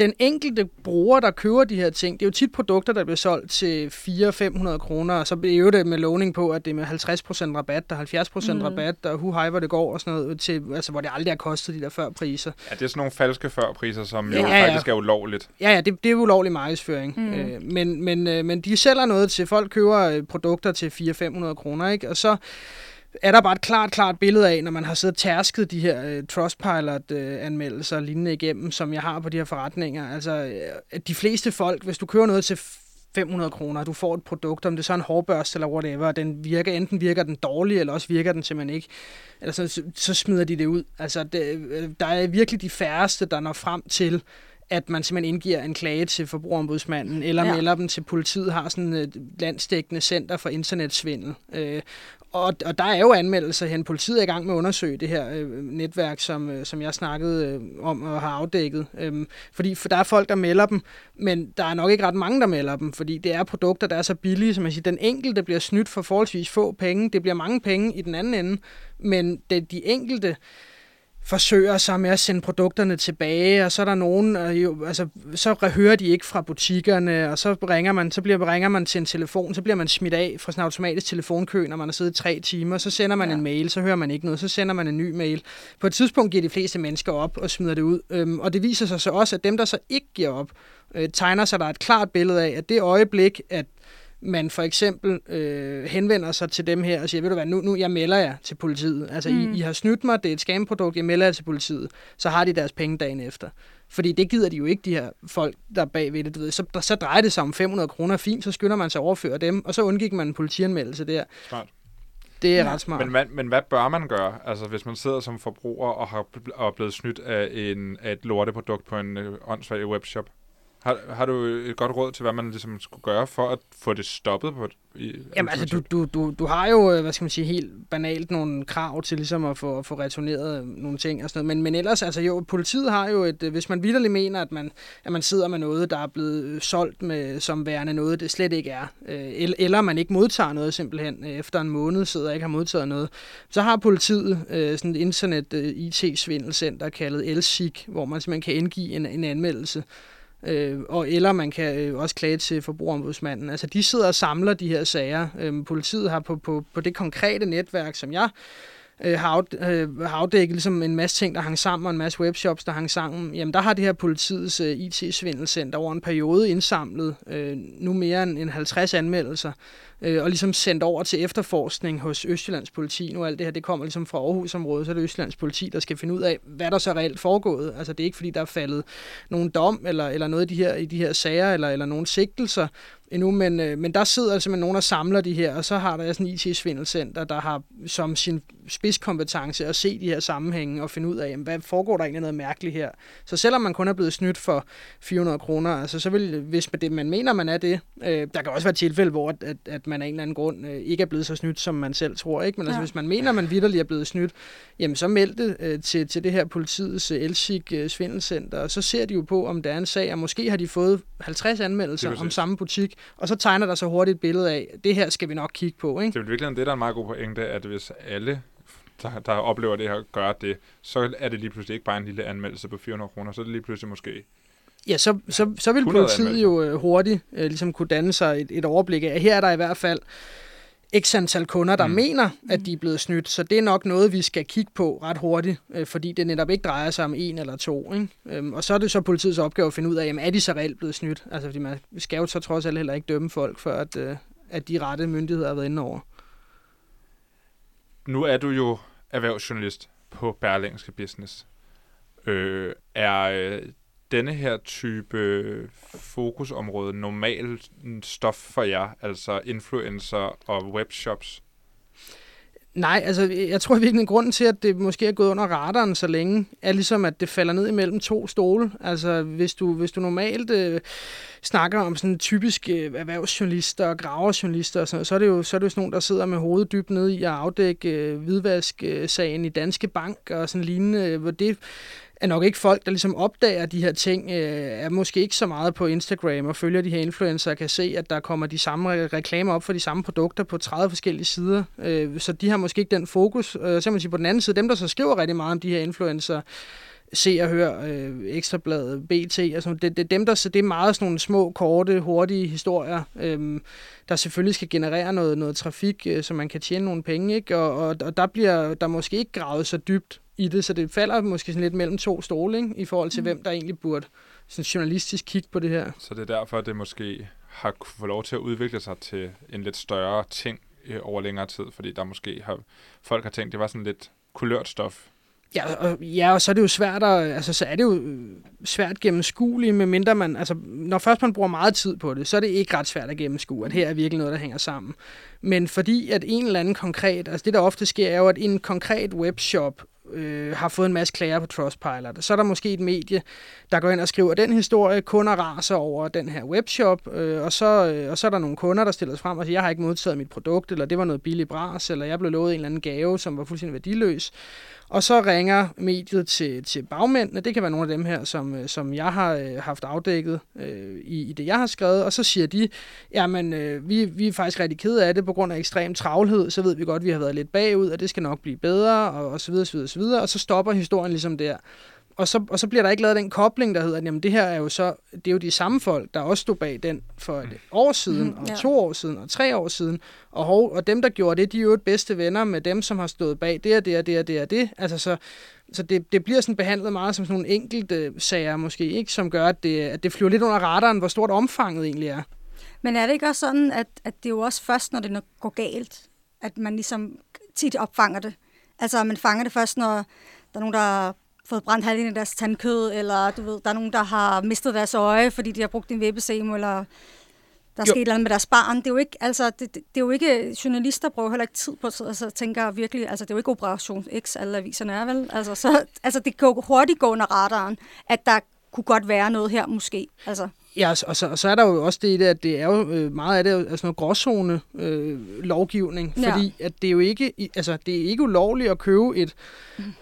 S3: Den enkelte bruger, der køber de her ting, det er jo tit produkter, der bliver solgt til 400-500 kroner, og så bliver det med lovning på, at det er med 50% rabat, der er 70%
S2: Mm.
S3: rabat, og hu hej, hvor det går, og sådan noget, til, altså, hvor det aldrig har kostet de der før priser.
S1: Ja, det er sådan nogle falske førpriser, som jo
S3: Ja, ja.
S1: faktisk er ulovligt.
S3: Ja, ja, det, det er jo ulovlig markedsføring.
S2: Mm.
S3: Mm. Øh, men, men, øh, men de sælger noget til, folk køber øh, produkter til 400-500 kroner, ikke? Og så er der bare et klart, klart billede af, når man har siddet tærsket de her uh, Trustpilot-anmeldelser uh, lignende igennem, som jeg har på de her forretninger. Altså, uh, de fleste folk, hvis du kører noget til 500 kroner, du får et produkt, om det er så en hårbørste eller whatever, den virker, enten virker den dårlig, eller også virker den simpelthen ikke. Eller så, så, så smider de det ud. Altså, det, der er virkelig de færreste, der når frem til, at man simpelthen indgiver en klage til forbrugerombudsmanden, eller ja. melder dem til politiet, har sådan et landsdækkende center for internetsvindel. Øh, og, og der er jo anmeldelser hen. Politiet er i gang med at undersøge det her øh, netværk, som, øh, som jeg snakkede øh, om og har afdækket. Øhm, fordi for der er folk, der melder dem, men der er nok ikke ret mange, der melder dem, fordi det er produkter, der er så billige, som man siger, den enkelte bliver snydt for forholdsvis få penge. Det bliver mange penge i den anden ende, men det, de enkelte forsøger sig med at sende produkterne tilbage, og så er der nogen, øh, jo, altså, så hører de ikke fra butikkerne, og så ringer man, så bliver, ringer man til en telefon, så bliver man smidt af fra sådan en automatisk telefonkø, når man har siddet i tre timer, så sender man ja. en mail, så hører man ikke noget, så sender man en ny mail. På et tidspunkt giver de fleste mennesker op og smider det ud, øhm, og det viser sig så også, at dem, der så ikke giver op, øh, tegner sig der et klart billede af, at det øjeblik, at man for eksempel øh, henvender sig til dem her og siger, ved du hvad, nu, nu jeg melder jer til politiet. Altså, mm. I, I har snydt mig, det er et scam-produkt, jeg melder jer til politiet. Så har de deres penge dagen efter. Fordi det gider de jo ikke, de her folk, der er bagved det. Du ved. Så, der, så drejer det sig om 500 kroner fint, så skynder man sig at overføre dem, og så undgik man en politianmeldelse der.
S1: Smart.
S3: Det er ja. ret smart.
S1: Men, hvad, men hvad bør man gøre, altså hvis man sidder som forbruger og har og er blevet snydt af, en, af et lorteprodukt på en øh, åndssvag webshop? Har, har du et godt råd til, hvad man ligesom skulle gøre for at få det stoppet på
S3: i Jamen altså, du, du, du, du har jo, øh, hvad skal man sige, helt banalt nogle krav til ligesom at få, at få returneret nogle ting og sådan noget. Men, men ellers, altså jo, politiet har jo et, øh, hvis man vidderligt mener, at man, at man sidder med noget, der er blevet solgt med, som værende noget, det slet ikke er, øh, eller man ikke modtager noget simpelthen, efter en måned sidder og ikke har modtaget noget, så har politiet sådan et internet IT-svindelcenter kaldet ELSIG, hvor man simpelthen kan indgive en, en anmeldelse øh, og eller man kan øh, også klage til forbrugerombudsmanden. Altså de sidder og samler de her sager. Øh, politiet har på, på, på det konkrete netværk, som jeg øh, har, af, øh, har afdækket ligesom en masse ting, der hang sammen, og en masse webshops, der hang sammen. Jamen, der har det her politiets øh, IT-svindelcenter over en periode indsamlet øh, nu mere end, end 50 anmeldelser, øh, og ligesom sendt over til efterforskning hos Østjyllands politi. Nu alt det her, det kommer ligesom fra Aarhusområdet, så er det Østjyllands politi, der skal finde ud af, hvad der så reelt foregået. Altså det er ikke fordi, der er faldet nogen dom eller, eller noget i de her, i de her sager, eller, eller nogen sigtelser, endnu, men, øh, men der sidder altså nogen, der samler de her, og så har der sådan en IT-svindelcenter, der har som sin spidskompetence at se de her sammenhænge og finde ud af, jamen, hvad foregår der egentlig noget mærkeligt her. Så selvom man kun er blevet snydt for 400 kroner, altså så vil, hvis man, det, man mener, man er det, øh, der kan også være tilfælde, hvor at, at, at man af en eller anden grund øh, ikke er blevet så snydt, som man selv tror, ikke? Men altså, ja. hvis man mener, man vidderligt er blevet snydt, jamen så meld det øh, til, til det her politiets øh, Elsik øh, Svindelcenter, og så ser de jo på, om der er en sag, og måske har de fået 50 anmeldelser om samme butik, og så tegner der så hurtigt et billede af, det her skal vi nok kigge på. Ikke?
S1: Det er virkelig det, der er en meget god pointe, at hvis alle der, der oplever det her, gør det, så er det lige pludselig ikke bare en lille anmeldelse på 400 kroner, så er det lige pludselig måske
S3: Ja, så, så, så vil politiet jo øh, hurtigt øh, ligesom kunne danne sig et, et overblik af, her er der i hvert fald x antal kunder, der mm. mener, at de er blevet snydt. Så det er nok noget, vi skal kigge på ret hurtigt, øh, fordi det netop ikke drejer sig om en eller to. Ikke? Øhm, og så er det så politiets opgave at finde ud af, jamen, er de så reelt blevet snydt? Altså, fordi man skal jo så trods alt heller ikke dømme folk, før at, øh, at de rette myndigheder har været inde over.
S1: Nu er du jo erhvervsjournalist på Berlingske Business. Øh, er øh, denne her type fokusområde normalt stof for jer, altså influencer og webshops?
S3: Nej, altså jeg tror virkelig, en grund til, at det måske er gået under radaren så længe, er ligesom, at det falder ned imellem to stole. Altså hvis du, hvis du normalt øh, snakker om sådan typiske øh, erhvervsjournalister og graverjournalister, og sådan, så er det jo så er det jo sådan nogen, der sidder med hovedet dybt nede i at afdække øh, hvidvask-sagen øh, i Danske Bank og sådan lignende, hvor det er nok ikke folk, der ligesom opdager de her ting, øh, er måske ikke så meget på Instagram og følger de her influencer og kan se, at der kommer de samme reklamer op for de samme produkter på 30 forskellige sider. Øh, så de har måske ikke den fokus. Øh, så man sige, på den anden side, dem der så skriver rigtig meget om de her influencer, se og hør øh, Ekstrabladet, BT, altså det, det, dem, der, så det er meget sådan nogle små, korte, hurtige historier, øh, der selvfølgelig skal generere noget, noget trafik, øh, så man kan tjene nogle penge, ikke? Og, og, og der bliver der måske ikke gravet så dybt i det, så det falder måske sådan lidt mellem to stole, ikke? i forhold til, mm. hvem der egentlig burde sådan journalistisk kigge på det her.
S1: Så det er derfor, at det måske har få lov til at udvikle sig til en lidt større ting, øh, over længere tid, fordi der måske har, folk har tænkt, det var sådan lidt kulørt stof.
S3: Ja og, ja, og så er det jo svært at, altså, så er det jo øh, svært gennemskueligt, med mindre man, altså, når først man bruger meget tid på det, så er det ikke ret svært at gennemskue, at her er virkelig noget, der hænger sammen. Men fordi at en eller anden konkret, altså det der ofte sker, er jo, at en konkret webshop øh, har fået en masse klager på Trustpilot. Så er der måske et medie, der går ind og skriver den historie, kunder raser over den her webshop, øh, og, så, øh, og så er der nogle kunder, der stiller sig frem og siger, jeg har ikke modtaget mit produkt, eller det var noget billigt bras, eller jeg blev lovet en eller anden gave, som var fuldstændig værdiløs. Og så ringer mediet til, til bagmændene, det kan være nogle af dem her, som, øh, som jeg har øh, haft afdækket øh, i, i det, jeg har skrevet, og så siger de, jamen øh, vi, vi er faktisk rigtig kede af det på grund af ekstrem travlhed, så ved vi godt, at vi har været lidt bagud, og det skal nok blive bedre, og, og så videre, så videre, så videre, og så stopper historien ligesom der og så, og så bliver der ikke lavet den kobling, der hedder, at jamen, det her er jo så, det er jo de samme folk, der også stod bag den for et år siden, mm, og ja. to år siden, og tre år siden. Og, og dem, der gjorde det, de er jo et bedste venner med dem, som har stået bag det og det og det og det og det. Altså så, så det, det bliver sådan behandlet meget som sådan nogle enkelte sager måske, ikke, som gør, at det, at det flyver lidt under radaren, hvor stort omfanget egentlig er.
S2: Men er det ikke også sådan, at, at det er jo også først, når det går galt, at man ligesom tit opfanger det? Altså, man fanger det først, når der er nogen, der fået brændt halvdelen af deres tandkød, eller du ved, der er nogen, der har mistet deres øje, fordi de har brugt en væbesemo, eller der er jo. sket noget med deres barn. Det er jo ikke, altså, det, det, det er jo ikke, journalister bruger heller ikke tid på at altså, tænker virkelig, altså det er jo ikke Operation X, alle aviserne er vel. Altså, så, altså det kan hurtigt gå under radaren, at der kunne godt være noget her måske. Altså.
S3: Ja, og så, og så er der jo også det at det er jo øh, meget af det er sådan noget gråzone øh, lovgivning, fordi ja. at det er jo ikke, altså det er ikke ulovligt at købe et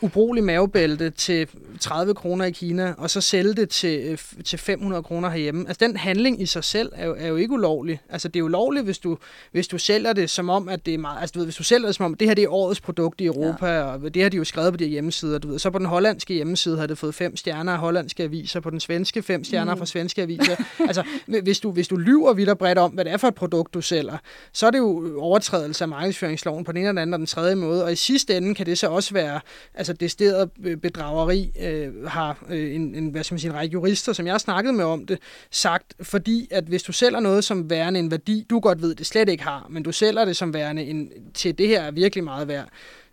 S3: ubrugeligt mavebælte til 30 kroner i Kina, og så sælge det til, øh, til 500 kroner herhjemme. Altså den handling i sig selv er jo, er jo ikke ulovlig. Altså det er ulovligt, hvis du, hvis du sælger det som om, at det er meget, altså du ved, hvis du sælger det som om, det her det er årets produkt i Europa, ja. og det har de jo skrevet på de hjemmesider, du ved. Så på den hollandske hjemmeside har det fået fem stjerner af hollandske aviser, på den svenske fem stjerner mm. fra svenske aviser altså hvis du, hvis du lyver vidt og bredt om, hvad det er for et produkt, du sælger, så er det jo øh, overtrædelse af markedsføringsloven på den ene eller anden og den tredje måde, og i sidste ende kan det så også være altså decideret øh, bedrageri, øh, har øh, en, en, hvad skal man sige, en række jurister, som jeg har snakket med om det, sagt, fordi at hvis du sælger noget som værende en værdi, du godt ved, det slet ikke har, men du sælger det som værende en, til det her er virkelig meget værd,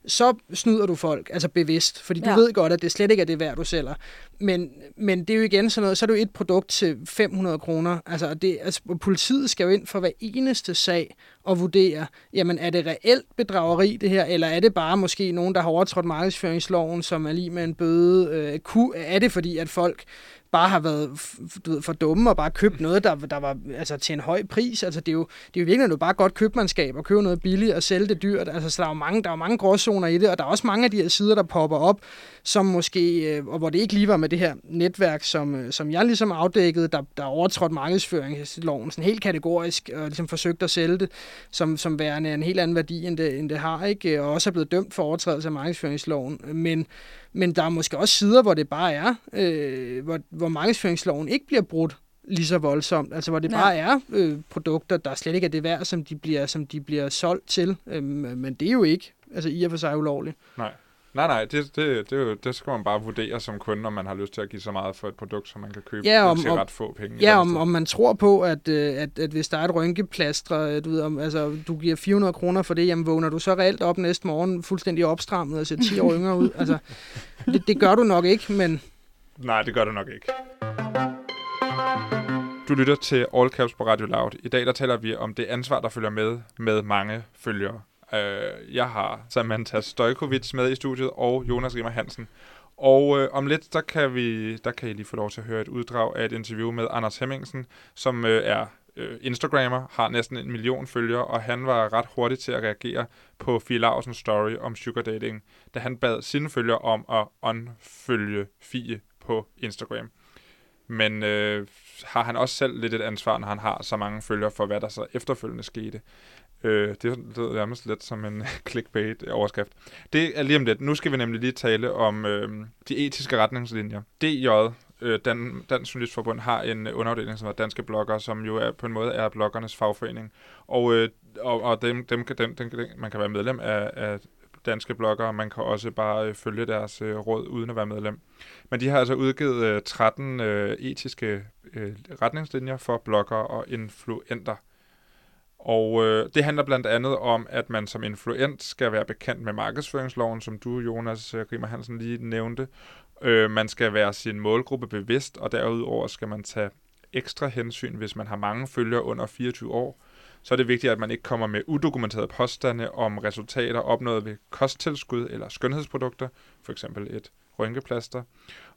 S3: så snyder du folk, altså bevidst, fordi du ja. ved godt, at det slet ikke er det værd, du sælger. Men, men det er jo igen sådan noget, så er det jo et produkt til 500 kroner. Altså, det, altså, politiet skal jo ind for hver eneste sag og vurdere, jamen er det reelt bedrageri det her, eller er det bare måske nogen, der har overtrådt markedsføringsloven, som er lige med en bøde? Øh, er det fordi, at folk bare har været du ved, for dumme og bare købt noget, der, der var altså, til en høj pris. Altså, det, er jo, det er jo virkelig noget bare godt købmandskab at købe noget billigt og sælge det dyrt. Altså, så der er jo mange, der er mange gråzoner i det, og der er også mange af de her sider, der popper op, som måske, øh, og hvor det ikke lige var med det her netværk, som, øh, som jeg ligesom afdækkede, der, der overtrådt markedsføringsloven sådan helt kategorisk, og ligesom forsøgt at sælge det som, som værende en helt anden værdi, end det, end det har, ikke? og også er blevet dømt for overtrædelse af markedsføringsloven. Men, men der er måske også sider, hvor det bare er, øh, hvor, hvor markedsføringsloven ikke bliver brudt lige så voldsomt. Altså hvor det ja. bare er øh, produkter, der slet ikke er det værd, som de bliver, som de bliver solgt til. Øhm, men det er jo ikke altså i og for sig ulovligt.
S1: Nej. Nej, nej, det, det, det, det skal man bare vurdere som kunde, om man har lyst til at give så meget for et produkt, som man kan købe ja, om, til ret få penge.
S3: Ja, om, om man tror på, at, øh, at, at hvis der er et rynkeplaster, øh, du, ved, om, altså, du giver 400 kroner for det, jamen vågner du så reelt op næste morgen fuldstændig opstrammet og ser 10 år yngre ud? Altså, [laughs] det, det gør du nok ikke, men...
S1: Nej, det gør du nok ikke. Du lytter til All Caps på Radio Loud. I dag der taler vi om det ansvar, der følger med med mange følgere. Øh, jeg har Samantha Stojkovic med i studiet, og Jonas Rimmer Hansen. Og øh, om lidt, der kan, vi, der kan I lige få lov til at høre et uddrag af et interview med Anders Hemmingsen, som øh, er øh, Instagrammer, har næsten en million følgere, og han var ret hurtig til at reagere på Fie Larsens story om sugar dating, da han bad sine følgere om at unfølge Fie på Instagram. Men øh, har han også selv lidt et ansvar, når han har så mange følgere for, hvad der så efterfølgende skete. Øh, det lyder nærmest lidt som en [laughs] clickbait-overskrift. Det er lige om lidt. Nu skal vi nemlig lige tale om øh, de etiske retningslinjer. DJ, øh, Dan, Dansk Journalistforbund, har en underafdeling, som er Danske Blogger, som jo er, på en måde er bloggernes fagforening. Og, øh, og, og dem, dem, dem, dem, dem, man kan være medlem af, af danske bloggere, man kan også bare øh, følge deres øh, råd uden at være medlem. Men de har altså udgivet øh, 13 øh, etiske øh, retningslinjer for bloggere og influenter. Og øh, det handler blandt andet om, at man som influent skal være bekendt med markedsføringsloven, som du, Jonas øh, Grimmer Hansen, lige nævnte. Øh, man skal være sin målgruppe bevidst, og derudover skal man tage ekstra hensyn, hvis man har mange følgere under 24 år. Så er det vigtigt, at man ikke kommer med udokumenterede påstande om resultater opnået ved kosttilskud eller skønhedsprodukter, for eksempel et rynkeplaster.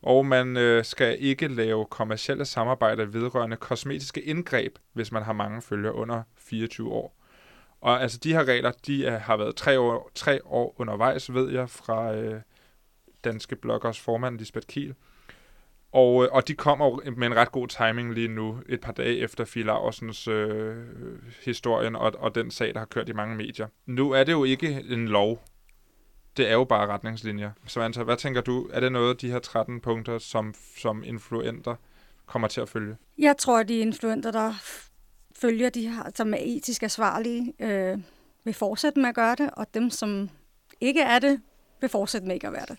S1: Og man øh, skal ikke lave kommersielle samarbejder vedrørende kosmetiske indgreb, hvis man har mange følgere under 24 år. Og altså de her regler, de er, har været tre år, tre år undervejs, ved jeg, fra øh, Danske Bloggers formand Lisbeth Kiel. Og, øh, og de kommer med en ret god timing lige nu, et par dage efter Fie Laursens øh, historien og, og den sag, der har kørt i mange medier. Nu er det jo ikke en lov. Det er jo bare retningslinjer. Så Anta, hvad tænker du? Er det noget af de her 13 punkter, som, som influenter kommer til at følge?
S2: Jeg tror, at de influenter, der følger de her, som er etisk ansvarlige, øh, vil fortsætte med at gøre det, og dem, som ikke er det, vil fortsætte med ikke at være det.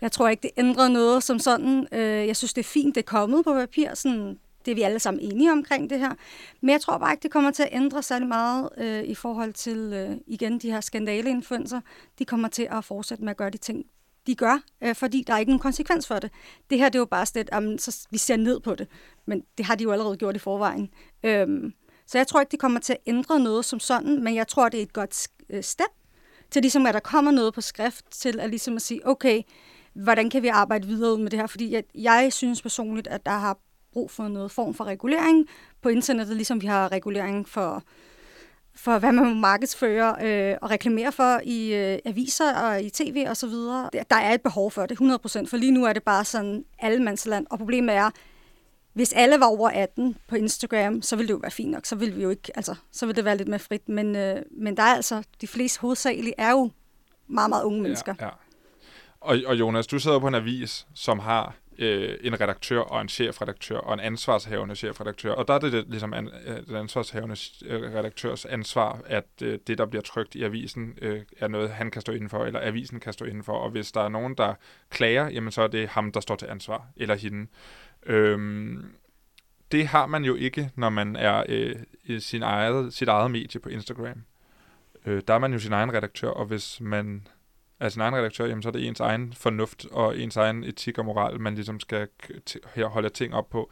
S2: Jeg tror ikke, det ændrer noget som sådan. Øh, jeg synes, det er fint, det er kommet på papir. Sådan, det er vi alle sammen enige omkring det her. Men jeg tror bare ikke, det kommer til at ændre særlig meget øh, i forhold til, øh, igen, de her skandaleinfluencer. De kommer til at fortsætte med at gøre de ting, de gør, øh, fordi der er ikke nogen konsekvens for det. Det her, det er jo bare sådan, at så vi ser ned på det. Men det har de jo allerede gjort i forvejen. Øhm, så jeg tror ikke, det kommer til at ændre noget som sådan, men jeg tror, det er et godt øh, step til ligesom, at der kommer noget på skrift til at, ligesom at sige, okay, hvordan kan vi arbejde videre med det her? Fordi jeg, jeg synes personligt, at der har brug for noget form for regulering på internettet, ligesom vi har regulering for, for hvad man må markedsføre øh, og reklamere for i øh, aviser og i tv og så videre. Der er et behov for det, 100%, for lige nu er det bare sådan allemandsland, og problemet er, hvis alle var over 18 på Instagram, så ville det jo være fint nok. Så ville vi jo ikke, altså, så ville det være lidt mere frit. Men, øh, men der er altså, de fleste hovedsageligt er jo meget, meget unge mennesker. Ja, ja.
S1: Og, og Jonas, du sidder på en avis, som har øh, en redaktør og en chefredaktør og en ansvarshavende chefredaktør. Og der er det, det ligesom an, øh, den ansvarshavende øh, redaktørs ansvar, at øh, det, der bliver trygt i avisen, øh, er noget, han kan stå indenfor, eller avisen kan stå indenfor. Og hvis der er nogen, der klager, jamen så er det ham, der står til ansvar, eller hende. Øhm, det har man jo ikke, når man er øh, i sin eget, sit eget medie på Instagram. Øh, der er man jo sin egen redaktør, og hvis man er sin egen redaktør, jamen, så er det ens egen fornuft og ens egen etik og moral, man ligesom skal holde ting op på.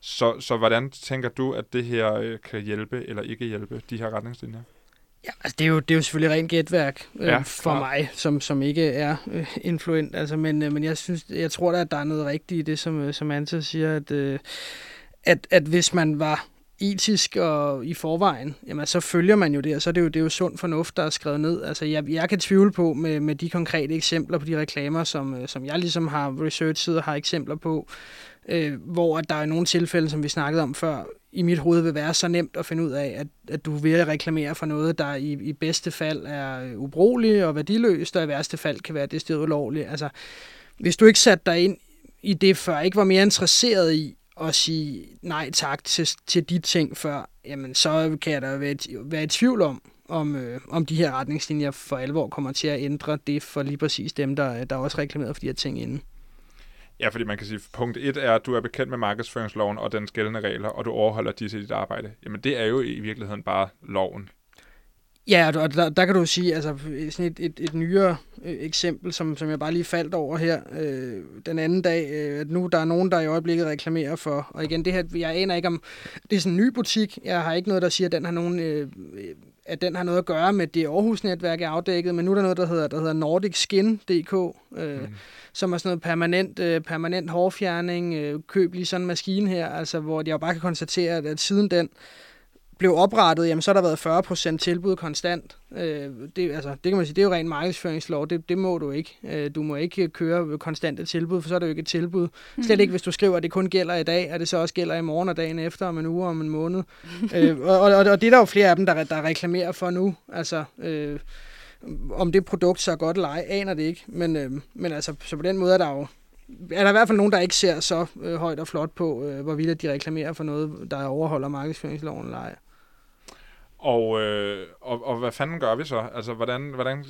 S1: Så, så hvordan tænker du, at det her øh, kan hjælpe eller ikke hjælpe, de her retningslinjer?
S3: Ja, altså det er jo, det er jo selvfølgelig rent gætværk øh, ja, for klar. mig, som, som ikke er øh, influent. Altså, men, øh, men jeg synes, jeg tror da, at der er noget rigtigt i det, som, øh, som Anta siger, at, øh, at, at hvis man var etisk og i forvejen, jamen så følger man jo det, og så er det jo, det er jo sund fornuft, der er skrevet ned. Altså jeg, jeg kan tvivle på med, med de konkrete eksempler på de reklamer, som, øh, som jeg ligesom har researchet og har eksempler på, øh, hvor at der er nogle tilfælde, som vi snakkede om før, i mit hoved vil være så nemt at finde ud af, at, at du vil reklamere for noget, der i, i bedste fald er ubrugeligt og værdiløst, og i værste fald kan være det sted ulovligt. Altså, hvis du ikke satte dig ind i det før, ikke var mere interesseret i at sige nej tak til, til de ting før, jamen så kan jeg da være, være i tvivl om, om, øh, om de her retningslinjer for alvor kommer til at ændre det for lige præcis dem, der, der også reklameret for de her ting inden.
S1: Ja, fordi man kan sige, punkt 1 er, at du er bekendt med markedsføringsloven og den gældende regler, og du overholder disse i dit arbejde. Jamen det er jo i virkeligheden bare loven.
S3: Ja, og der, der kan du sige, altså sådan et, et, et nyere øh, eksempel, som, som jeg bare lige faldt over her øh, den anden dag, øh, at nu der er nogen, der i øjeblikket reklamerer for, og igen, det her, jeg aner ikke om, det er sådan en ny butik, jeg har ikke noget, der siger, at den har nogen, øh, at den har noget at gøre med det Aarhus-netværk, er afdækket, men nu er der noget, der hedder, der hedder NordicSkin.dk, øh, mm. som er sådan noget permanent, øh, permanent hårfjerning, øh, køb lige sådan en maskine her, altså hvor jeg bare kan konstatere, at, at siden den, blev oprettet, jamen så har der været 40% tilbud konstant. Øh, det, altså, det kan man sige, det er jo rent markedsføringslov, det, det må du ikke. Øh, du må ikke køre konstante tilbud, for så er det jo ikke et tilbud. Mm. Slet ikke, hvis du skriver, at det kun gælder i dag, at det så også gælder i morgen og dagen efter, om en uge og om en måned. [laughs] øh, og, og, og det er der jo flere af dem, der, der reklamerer for nu. Altså, øh, om det produkt så er godt eller ej, aner det ikke. Men, øh, men altså, så på den måde er der jo er der i hvert fald nogen, der ikke ser så øh, højt og flot på, øh, hvorvidt de reklamerer for noget, der overholder markedsføringsloven eller ej.
S1: Og, øh, og, og hvad fanden gør vi så? Altså, hvordan, hvordan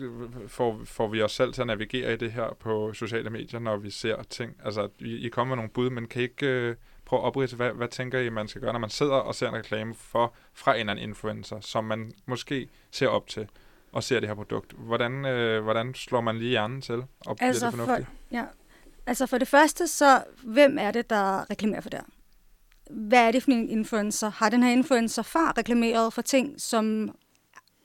S1: får, får vi os selv til at navigere i det her på sociale medier, når vi ser ting? Altså, I, I kommer med nogle bud, men kan I ikke øh, prøve at opridse, hvad, hvad tænker I, man skal gøre, når man sidder og ser en reklame for, fra en eller anden influencer, som man måske ser op til, og ser det her produkt. Hvordan, øh, hvordan slår man lige hjernen til, og
S2: Altså
S1: bliver det
S2: for,
S1: fornuftigt?
S2: ja. altså for det første, så hvem er det, der reklamerer for det her? Hvad er det for en influencer? Har den her influencer før reklameret for ting, som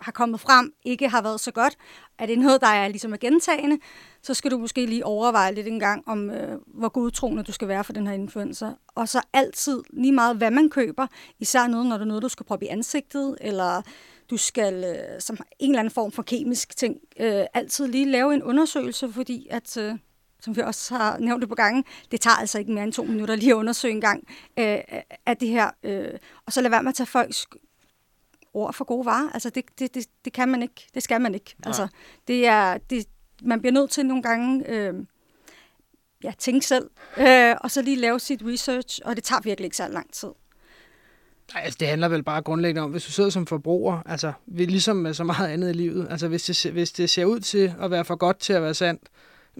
S2: har kommet frem, ikke har været så godt? Er det noget, der er ligesom er gentagende? Så skal du måske lige overveje lidt en gang, om øh, hvor godtroende du skal være for den her influencer. Og så altid, lige meget hvad man køber, især noget, når det er noget, du skal proppe i ansigtet, eller du skal, øh, som en eller anden form for kemisk ting, øh, altid lige lave en undersøgelse, fordi at, øh, som vi også har nævnt det på gangen, det tager altså ikke mere end to minutter lige at undersøge en gang øh, af det her. Øh, og så lad være med at tage folks ord for gode varer. Altså, det, det, det, det kan man ikke. Det skal man ikke.
S1: Nej.
S2: Altså, det er, det, man bliver nødt til nogle gange øh, ja, tænke selv, øh, og så lige lave sit research, og det tager virkelig ikke så lang tid.
S3: Ej, Altså, det handler vel bare grundlæggende om, hvis du sidder som forbruger, altså ligesom med så meget andet i livet, altså hvis det, hvis det ser ud til at være for godt til at være sandt,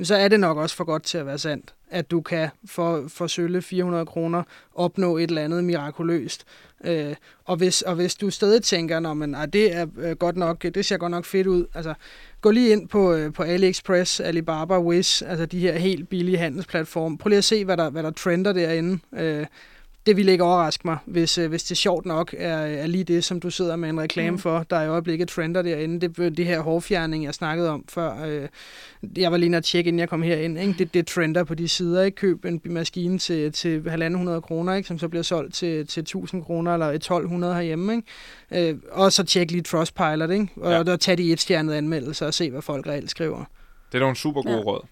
S3: så er det nok også for godt til at være sandt, at du kan for, for sølle 400 kroner opnå et eller andet mirakuløst. Øh, og, hvis, og hvis du stadig tænker, Nå, men, ej, det er øh, godt nok, det ser godt nok fedt ud, altså gå lige ind på, øh, på AliExpress, Alibaba, Wish, altså de her helt billige handelsplatforme. Prøv lige at se, hvad der, hvad der trender derinde. Øh, det ville ikke overraske mig, hvis, øh, hvis det sjovt nok er, er lige det, som du sidder med en reklame
S2: Mm.
S3: for, der i øjeblikket trender derinde. Det er det her hårfjerning, jeg snakkede om før. Øh, jeg var lige at tjekke, inden jeg kom herind. Ikke? Det, det trender på de sider. Ikke? Køb en maskine til, til 1.500 kroner, ikke? som så bliver solgt til, til 1.000 kroner eller 1.200 herhjemme. Ikke? Øh, og så tjek lige Trustpilot, ikke? og
S1: Ja.
S3: der tag de et-stjernede anmeldelser og se, hvad folk reelt skriver.
S1: Det er nogle super gode
S2: Ja.
S1: ja. råd.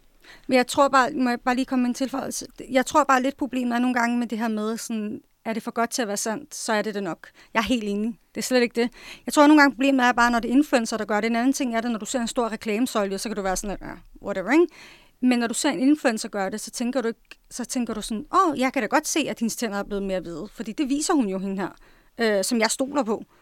S2: Men jeg tror bare, må jeg bare lige komme med en tilføjelse. Jeg tror bare lidt problemet er nogle gange med det her med, sådan, er det for godt til at være sandt, så er det det nok. Jeg er helt enig. Det er slet ikke det. Jeg tror nogle gange problemet er bare, når det er influencer, der gør det. En anden ting er det, når du ser en stor reklamesøjle, så kan du være sådan, at, ja, ah, whatever, ikke? Men når du ser en influencer gøre det, så tænker du, ikke, så tænker du sådan, åh, oh, jeg kan da godt se, at hendes tænder er blevet mere hvide, fordi det viser hun jo hende her, øh, som jeg stoler på. Øh,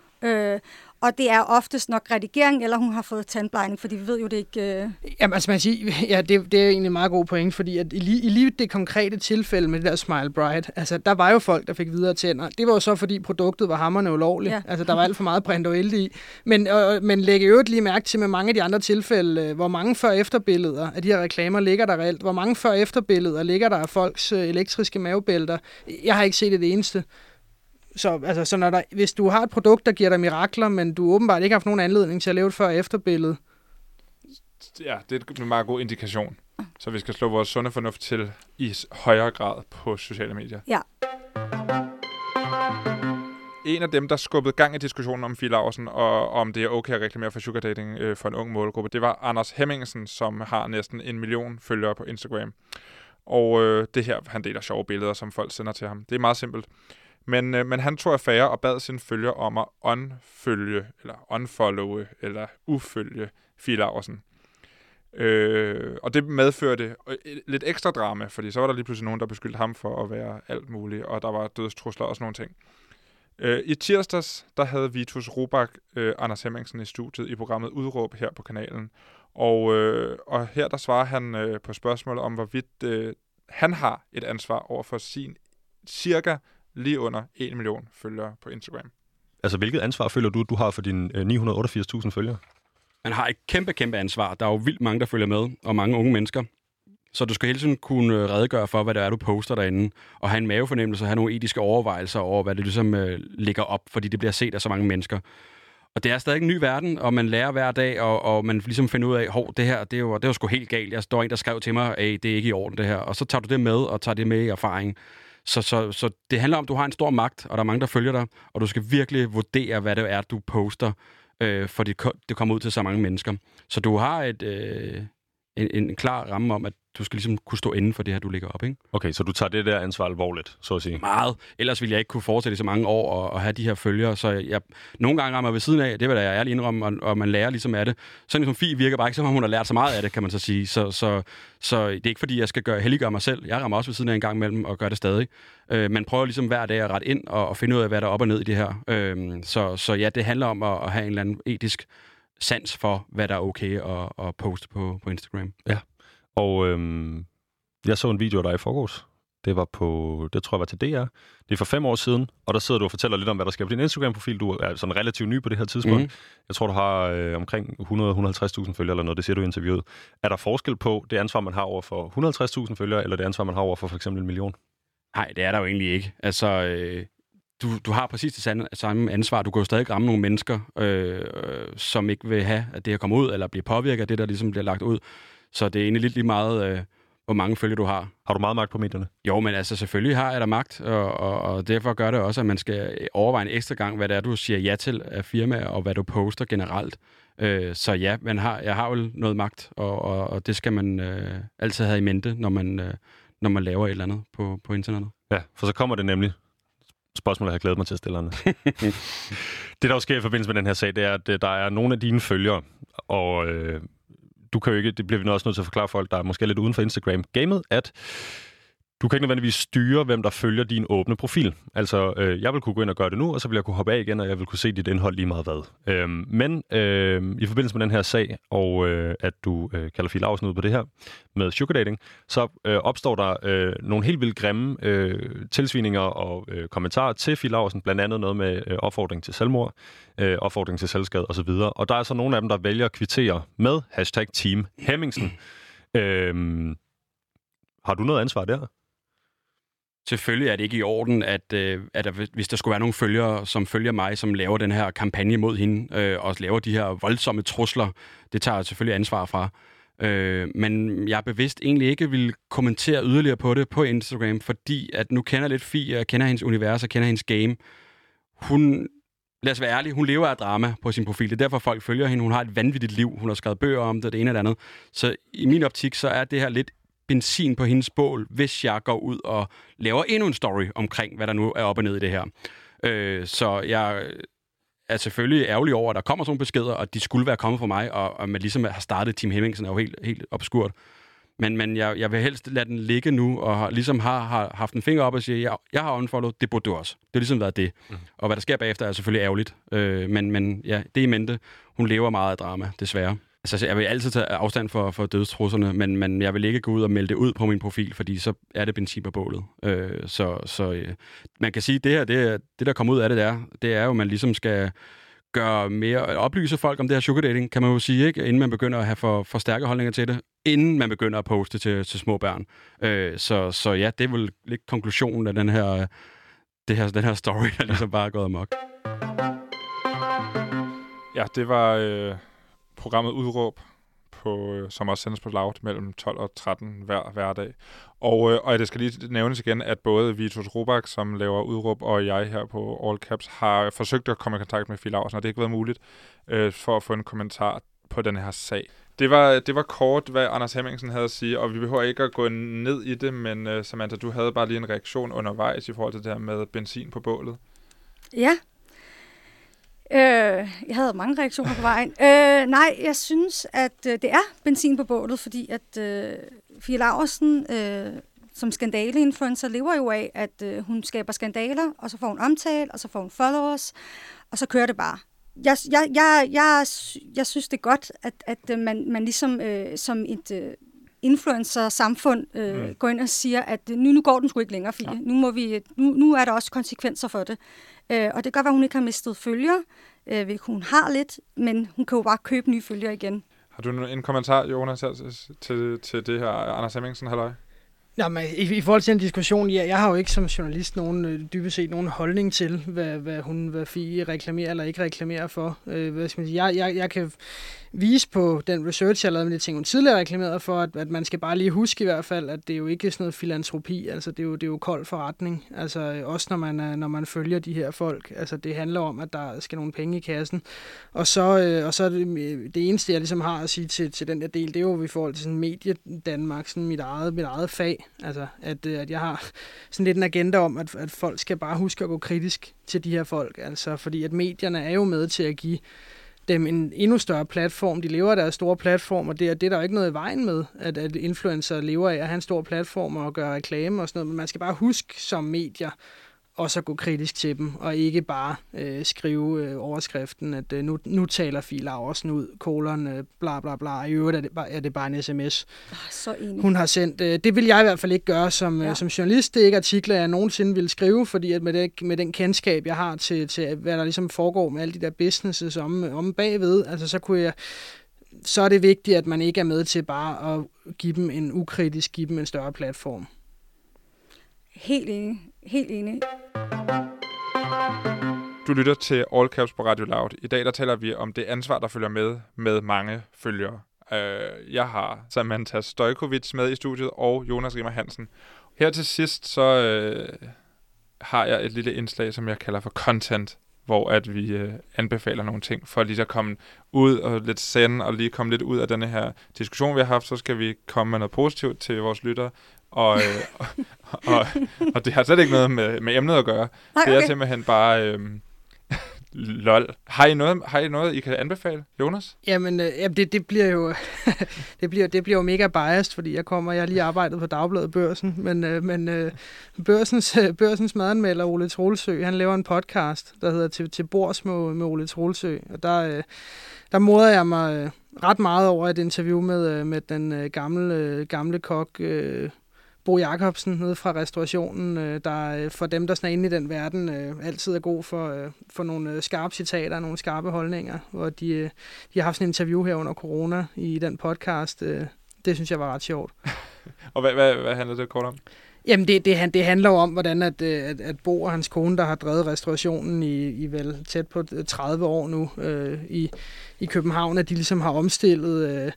S2: og det er oftest nok redigering, eller hun har fået tandplejning, fordi vi ved jo det ikke... Øh,
S3: Jamen, altså man siger, [laughs] ja, det, det er egentlig en meget god point, fordi at i, lige, i lige det konkrete tilfælde med det der Smile Bright, altså der var jo folk, der fik videre tænder. Det var jo så, fordi produktet var hammerne ulovligt.
S2: Ja.
S3: Altså der var alt for meget brint og i. Men, øh, men læg i øvrigt lige mærke til med mange af de andre tilfælde, øh, hvor mange før-efterbilleder af de her reklamer ligger der reelt. Hvor mange før-efterbilleder ligger der af folks øh, elektriske mavebælter. Jeg har ikke set det eneste. Så, altså, så når der, hvis du har et produkt, der giver dig mirakler, men du åbenbart ikke har haft nogen anledning til at lave et før-efterbillede,
S1: Ja, det er en meget god indikation. Så vi skal slå vores sunde fornuft til i højere grad på sociale medier.
S2: Ja.
S1: En af dem, der skubbede gang i diskussionen om Fie Laursen, og om det er okay at reklamere for sugar dating øh, for en ung målgruppe, det var Anders Hemmingsen, som har næsten en million følgere på Instagram. Og øh, det her, han deler sjove billeder, som folk sender til ham. Det er meget simpelt. Men, øh, men han tog affære og bad sine følger om at unfølge, eller unfollowe, eller ufølge Fie Laursen. Øh, og det medførte øh, lidt ekstra drama, fordi så var der lige pludselig nogen, der beskyldte ham for at være alt muligt, og der var dødstrusler og sådan nogle ting. Øh, I tirsdags, der havde Vitus Robak øh, Anders Hemmingsen i studiet i programmet Udråb her på kanalen. Og, øh, og her der svarer han øh, på spørgsmål om, hvorvidt øh, han har et ansvar over for sin cirka lige under 1 million følgere på Instagram.
S4: Altså, hvilket ansvar føler du, du har for dine øh, 988.000 følgere?
S5: Man har et kæmpe, kæmpe ansvar. Der er jo vildt mange, der følger med, og mange unge mennesker. Så du skal hele tiden kunne øh, redegøre for, hvad det er, du poster derinde, og have en mavefornemmelse og have nogle etiske overvejelser over, hvad det ligesom øh, ligger op, fordi det bliver set af så mange mennesker. Og det er stadig en ny verden, og man lærer hver dag, og, og man ligesom finder ud af, hov, det her, det er, jo, det er jo sgu helt galt. Jeg står en, der skrev til mig, at det er ikke i orden, det her. Og så tager du det med, og tager det med i erfaring. Så, så, så det handler om, at du har en stor magt, og der er mange, der følger dig, og du skal virkelig vurdere, hvad det er, du poster, øh, for det, det kommer ud til så mange mennesker. Så du har et, øh, en, en klar ramme om, at du skal ligesom kunne stå inden for det her, du lægger op, ikke?
S4: Okay, så du tager det der ansvar alvorligt, så at sige.
S5: Meget. Ellers ville jeg ikke kunne fortsætte i så mange år og, og have de her følgere. Så jeg, nogle gange rammer ved siden af, det vil jeg ærligt indrømme, og, og man lærer ligesom af det. Sådan som Fie virker bare ikke, som om hun har lært så meget af det, kan man så sige. Så, så, så det er ikke fordi, jeg skal gøre, helliggøre mig selv. Jeg rammer også ved siden af en gang imellem og gør det stadig. Øh, man prøver ligesom hver dag at rette ind og, og finde ud af, hvad der er op og ned i det her. Øh, så, så ja, det handler om at, at have en eller anden etisk sans for, hvad der er okay at, at poste på, på Instagram.
S4: Og øhm, jeg så en video af dig i forgårs. Det var på, det tror jeg var til DR. Det er for fem år siden, og der sidder du og fortæller lidt om, hvad der sker på din Instagram-profil. Du er sådan relativt ny på det her tidspunkt. Mm. Jeg tror, du har øh, omkring 100-150.000 følgere eller noget. Det siger du i interviewet. Er der forskel på det ansvar, man har over for 150.000 følgere, eller det ansvar, man har over for for eksempel en million?
S5: Nej, det er der jo egentlig ikke. Altså, øh, du, du har præcis det samme ansvar. Du kan jo stadig ramme nogle mennesker, øh, øh, som ikke vil have, at det her kommer ud, eller bliver påvirket af det, der ligesom bliver lagt ud. Så det er egentlig lidt lige meget, øh, hvor mange følger du har.
S4: Har du meget magt på medierne?
S5: Jo, men altså selvfølgelig har jeg der magt, og, og, og derfor gør det også, at man skal overveje en ekstra gang, hvad det er, du siger ja til af firmaer, og hvad du poster generelt. Øh, så ja, man har, jeg har jo noget magt, og, og, og det skal man øh, altid have i mente, når man, øh, når man laver et eller andet på, på internettet.
S4: Ja, for så kommer det nemlig spørgsmål, jeg har glædet mig til at stille [laughs] det, der jo sker i forbindelse med den her sag, det er, at øh, der er nogle af dine følgere, og øh, du kan jo ikke, det bliver vi nu også nødt til at forklare folk, der er måske lidt uden for Instagram-gamet, at du kan ikke nødvendigvis styre, hvem der følger din åbne profil. Altså, øh, jeg vil kunne gå ind og gøre det nu, og så vil jeg kunne hoppe af igen, og jeg vil kunne se dit indhold lige meget hvad. Øhm, men øh, i forbindelse med den her sag, og øh, at du øh, kalder Fie Larsen ud på det her med sugar dating, så øh, opstår der øh, nogle helt vildt grimme øh, tilsvininger og øh, kommentarer til Fie Larsen, blandt andet noget med øh, opfordring til selvmord, øh, opfordring til selvskade osv. Og der er så nogle af dem, der vælger at kvittere med hashtag Team Hemmingsen. øhm, har du noget ansvar der?
S5: Selvfølgelig er det ikke i orden, at, øh, at der, hvis der skulle være nogle følgere, som følger mig, som laver den her kampagne mod hende, øh, og laver de her voldsomme trusler, det tager jeg selvfølgelig ansvar fra. Øh, men jeg er bevidst egentlig ikke vil kommentere yderligere på det på Instagram, fordi at nu kender jeg lidt Fie, jeg kender hendes univers, og kender hendes game. Hun, lad os være ærlig, hun lever af drama på sin profil. Det er derfor, folk følger hende. Hun har et vanvittigt liv. Hun har skrevet bøger om det, det ene og det andet. Så i min optik, så er det her lidt benzin på hendes bål, hvis jeg går ud og laver endnu en story omkring, hvad der nu er op og ned i det her. Øh, så jeg er selvfølgelig ærgerlig over, at der kommer sådan nogle beskeder, og de skulle være kommet fra mig, og, og man ligesom har startet Team Hemmingsen er jo helt, helt obskurt. Men, men jeg, jeg vil helst lade den ligge nu, og ligesom har, har haft en finger op og sige, jeg, jeg har unfollowed, det burde du også. Det har ligesom været det. Mm. Og hvad der sker bagefter er selvfølgelig ærgerligt. Øh, men, men ja, det er i mente. Hun lever meget af drama, desværre. Altså, jeg vil altid tage afstand for, for dødstrusserne, men, men jeg vil ikke gå ud og melde det ud på min profil, fordi så er det benzin på bålet. Øh, så så øh, man kan sige, at det her, det, det der kommer ud af det der, det er jo, at man ligesom skal gøre mere, oplyse folk om det her sugar dating, kan man jo sige, ikke? inden man begynder at have for, for stærke holdninger til det, inden man begynder at poste til, til små børn. Øh, så, så ja, det er vel lidt konklusionen af den her, det her, den her story, der ligesom bare er gået amok.
S1: Ja, det var... Øh programmet Udråb, på, øh, som også sendes på Loud mellem 12 og 13 hver hverdag. Og, øh, og det skal lige nævnes igen, at både Vitus Robak, som laver udråb, og jeg her på All Caps, har forsøgt at komme i kontakt med Phil Larsen, og det har ikke været muligt øh, for at få en kommentar på den her sag. Det var, det var kort, hvad Anders Hemmingsen havde at sige, og vi behøver ikke at gå ned i det, men uh, Samantha, du havde bare lige en reaktion undervejs i forhold til det her med benzin på bålet.
S2: Ja, Øh, jeg havde mange reaktioner på vejen. Øh, nej, jeg synes, at øh, det er benzin på bålet, fordi at øh, Fie Laversen øh, som skandaleinfluencer lever jo af, at øh, hun skaber skandaler, og så får hun omtale, og så får hun followers, og så kører det bare. Jeg, jeg, jeg, jeg, jeg synes, det er godt, at, at øh, man, man ligesom øh, som et... Øh, influencer-samfund øh, mm. går ind og siger, at nu, nu går den sgu ikke længere, Fie. Ja. Nu, må vi, nu, nu er der også konsekvenser for det. Øh, og det kan godt være, at hun ikke har mistet følger, øh, hun har lidt, men hun kan jo bare købe nye følger igen.
S1: Har du en kommentar, Jonas, til, til det her Anders Hemmingsen, halløj?
S3: Ja, men i, i forhold til en diskussion, ja, jeg har jo ikke som journalist nogen, øh, dybest set nogen holdning til, hvad, hvad hun, hvad Fie reklamerer eller ikke reklamerer for. Øh, hvad skal man sige? Jeg, jeg, jeg kan vise på den research, jeg lavede med de ting, hun tidligere reklamerede for, at, at man skal bare lige huske i hvert fald, at det er jo ikke sådan noget filantropi, altså det er jo, det er jo kold forretning, altså også når man, når man følger de her folk, altså det handler om, at der skal nogle penge i kassen, og så, øh, og så er det, øh, det eneste, jeg ligesom har at sige til, til den der del, det er jo i forhold til sådan medie Danmark, sådan mit eget, mit eget fag, altså at, øh, at jeg har sådan lidt en agenda om, at, at folk skal bare huske at gå kritisk til de her folk, altså fordi at medierne er jo med til at give dem en endnu større platform. De lever af deres store platform, og det er, det er der jo ikke noget i vejen med, at, at influencer lever af at have en stor platform og gøre reklame og sådan noget. Men man skal bare huske som medier også at gå kritisk til dem, og ikke bare øh, skrive øh, overskriften, at øh, nu, nu taler Fie Laversen ud, kolon, øh, bla bla bla, i øvrigt er det bare, er det bare en sms,
S2: Oh, så enig.
S3: hun har sendt. Øh, det vil jeg i hvert fald ikke gøre som, ja.
S2: Ja.
S3: øh, som journalist. Det er ikke artikler, jeg nogensinde vil skrive, fordi at med, det, med den kendskab, jeg har til, til, hvad der ligesom foregår med alle de der businesses om, om bagved, altså så kunne jeg så er det vigtigt, at man ikke er med til bare at give dem en ukritisk, give dem en større platform.
S2: Helt enig. Helt enig.
S1: Du lytter til All Caps på Radio Loud. I dag der taler vi om det ansvar, der følger med med mange følgere. Uh, jeg har Samantha Stojkovic med i studiet og Jonas Rimmer Hansen. Her til sidst så øh, har jeg et lille indslag, som jeg kalder for content, hvor at vi øh, anbefaler nogle ting for lige at komme ud og lidt sende og lige komme lidt ud af denne her diskussion, vi har haft. Så skal vi komme med noget positivt til vores lyttere. Og, øh, og, og, og det har slet ikke noget med, med emnet at gøre.
S2: Nej,
S1: Det er
S2: okay.
S1: simpelthen bare... Øhm, [laughs] lol. Har I, noget, har I noget, I kan anbefale, Jonas?
S3: Jamen, øh, jamen det, det bliver jo [laughs] det bliver, det bliver jo mega biased, fordi jeg kommer, jeg har lige arbejdet på Dagbladet Børsen, men, øh, men øh, Børsens, øh, [laughs] Børsens madanmelder Ole Troelsø, han laver en podcast, der hedder Til, til bords med, med Ole Troelsø, og der, øh, der moder jeg mig øh, ret meget over et interview med, øh, med den øh, gamle, øh, gamle kok, øh, Bo Jacobsen nede fra restaurationen, øh, der øh, for dem, der sådan er inde i den verden, øh, altid er god for, øh, for nogle øh, skarpe citater, nogle skarpe holdninger, hvor de, øh, de har haft sådan en interview her under corona i den podcast. Øh, det synes jeg var ret sjovt. [laughs]
S1: Og hvad, hvad, hvad handler det kort om?
S3: Jamen, det, det, han- det handler jo om, hvordan at, øh, at, at Bo og hans kone, der har drevet restaurationen i, i vel tæt på øh, 30 år nu øh, i, i København, at de ligesom har omstillet, øh,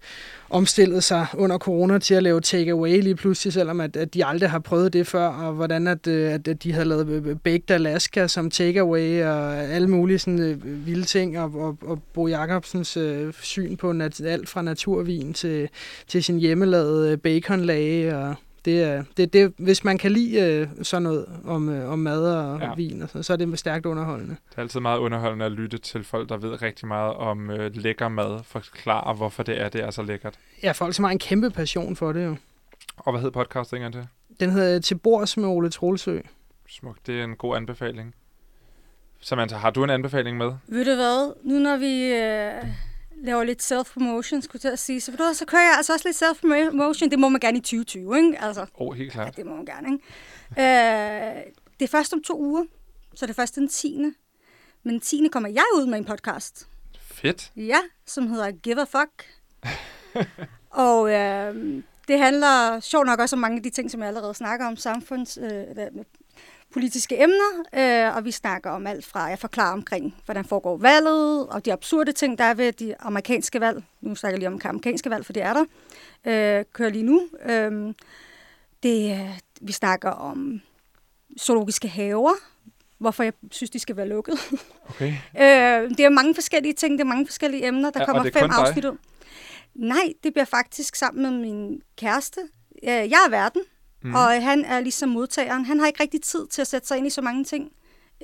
S3: omstillet sig under corona til at lave takeaway lige pludselig, selvom at, at de aldrig har prøvet det før, og hvordan at, øh, at, at de havde lavet Baked Alaska som takeaway, og alle mulige sådan, øh, vilde ting, og, og, og Bo Jacobsens øh, syn på nat, alt fra naturvin til, til sin hjemmelavede baconlage, og det er, det, det, hvis man kan lide øh, sådan noget om, øh, om mad og
S1: Ja.
S3: vin, og så, så er det stærkt underholdende.
S1: Det er altid meget underholdende at lytte til folk, der ved rigtig meget om øh, lækker mad, forklare, hvorfor det er, det er så lækkert.
S3: Ja, folk som har en kæmpe passion for det jo.
S1: Og hvad hedder podcastet engang til?
S3: Den hedder Til bords med Ole Troelsø.
S1: Smukt. Det er en god anbefaling. Samantha, har du en anbefaling med?
S2: Ved du hvad? Nu når vi øh, laver lidt self-promotion, skulle jeg sige, så, så kører jeg altså også lidt self-promotion. Det må man gerne i 2020, ikke? Altså,
S1: Åh, oh, helt
S2: ja,
S1: klart.
S2: det må man gerne, ikke? Øh, det er først om to uger, så det er først den 10. Men den 10. kommer jeg ud med en podcast.
S1: Fedt.
S2: Ja, som hedder Give a Fuck. [laughs] og øh, det handler sjovt nok også om mange af de ting, som jeg allerede snakker om, samfunds, øh, politiske emner, øh, og vi snakker om alt fra, jeg forklarer omkring, hvordan foregår valget, og de absurde ting, der er ved de amerikanske valg. Nu snakker jeg lige om amerikanske valg, for det er der. Øh, kører lige nu. Øh, det, vi snakker om zoologiske haver, hvorfor jeg synes, de skal være lukket.
S1: Okay. [laughs]
S2: Øh, det er mange forskellige ting, det er mange forskellige emner. Der
S1: Ja,
S2: kommer
S1: er
S2: fem afsnit ud. Nej, det bliver faktisk sammen med min kæreste. Øh, Jeg er verden,
S1: Mm.
S2: og han er ligesom modtageren. Han har ikke rigtig tid til at sætte sig ind i så mange ting.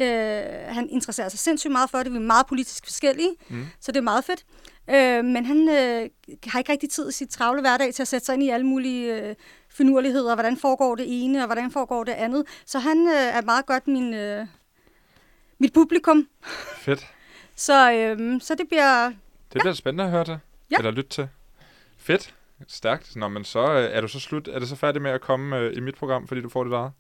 S2: Øh, han interesserer sig sindssygt meget for det. Vi er meget politisk forskellige,
S1: Mm.
S2: så det er meget fedt. Øh, men han øh, har ikke rigtig tid i sit travle hverdag til at sætte sig ind i alle mulige øh, finurligheder. Hvordan foregår det ene, og hvordan foregår det andet. Så han øh, er meget godt min, øh, mit publikum.
S1: Fedt.
S2: Så, øh, så det bliver
S1: Det bliver spændende at høre til.
S2: Ja.
S1: Eller lytte til. Fedt. Stærkt. Nå, men så øh, er du så slut. Er det så færdig med at komme øh, i mit program, fordi du får det der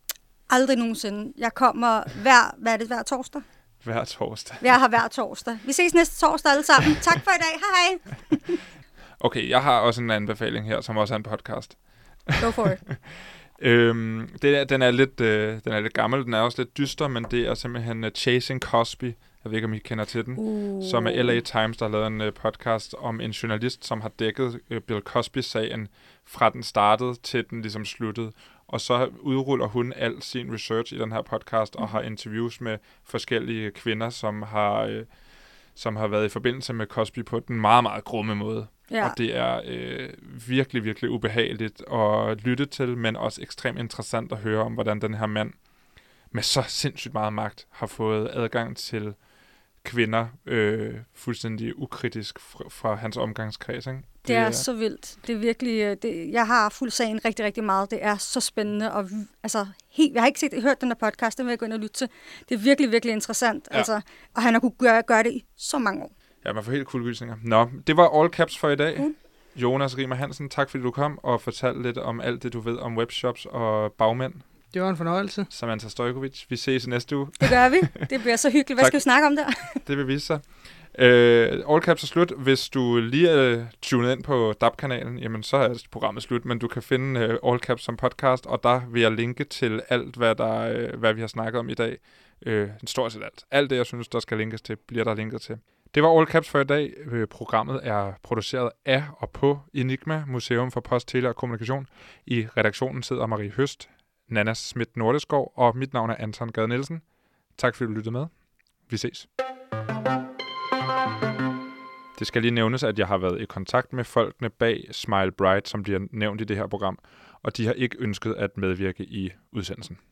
S2: aldrig nogensinde. Jeg kommer hver, hvad er det, hver torsdag?
S1: hver torsdag?
S2: Jeg har hver torsdag. Vi ses næste torsdag alle sammen. [laughs] Tak for i dag. Hej hej.
S1: Okay, jeg har også en anbefaling her, som også er en podcast.
S2: Go for it. [laughs]
S1: Øhm, det er, den, er lidt, øh, den er lidt gammel, den er også lidt dyster, men det er simpelthen uh, Chasing Cosby. Jeg ved ikke, om I kender til den.
S2: Uh.
S1: Som er LA Times, der har lavet en uh, podcast om en journalist, som har dækket uh, Bill Cosby-sagen fra den startede til den ligesom sluttede. Og så udruller hun al sin research i den her podcast og har interviews med forskellige kvinder, som har, øh, som har været i forbindelse med Cosby på den meget, meget grumme måde.
S2: Ja.
S1: Og det er øh, virkelig, virkelig ubehageligt at lytte til, men også ekstremt interessant at høre om, hvordan den her mand med så sindssygt meget magt har fået adgang til kvinder øh, fuldstændig ukritisk fra, fra hans omgangskreds. Ikke?
S2: Det er så vildt. Det er virkelig, øh, det, jeg har fuldt sagen rigtig, rigtig meget. Det er så spændende. Og, altså, helt, jeg har ikke set, hørt den der podcast, den vil jeg gå ind og lytte til. Det er virkelig, virkelig interessant.
S1: Ja.
S2: Altså, og han har kunnet gøre, gøre det i så mange år.
S1: Ja, man får helt kuldegysninger. Nå, det var all caps for i dag.
S2: Mm.
S1: Jonas Riemer Hansen, tak fordi du kom og fortalte lidt om alt det, du ved om webshops og bagmænd.
S3: Det var en fornøjelse.
S1: Samantha Stojkovic. Vi ses i næste uge.
S2: Det gør vi. Det bliver så hyggeligt. Hvad
S1: Tak.
S2: skal vi snakke om der?
S1: Det vil vise sig. Uh, all caps er slut. Hvis du lige er tunet ind på DAB-kanalen, jamen så er programmet slut, men du kan finde uh, All Caps som podcast, og der vil jeg linke til alt, hvad, der, uh, hvad vi har snakket om i dag. Uh, stort set alt. Alt det, jeg synes, der skal linkes til, bliver der linket til. Det var All Caps for i dag. Øh, Programmet er produceret af og på Enigma, Museum for Post, Tele og Kommunikation. I redaktionen sidder Marie Høst, Nana Schmidt Nordeskov, og mit navn er Anton Gade Nielsen. Tak fordi du lyttede med. Vi ses. Det skal lige nævnes, at jeg har været i kontakt med folkene bag Smile Bright, som bliver nævnt i det her program, og de har ikke ønsket at medvirke i udsendelsen.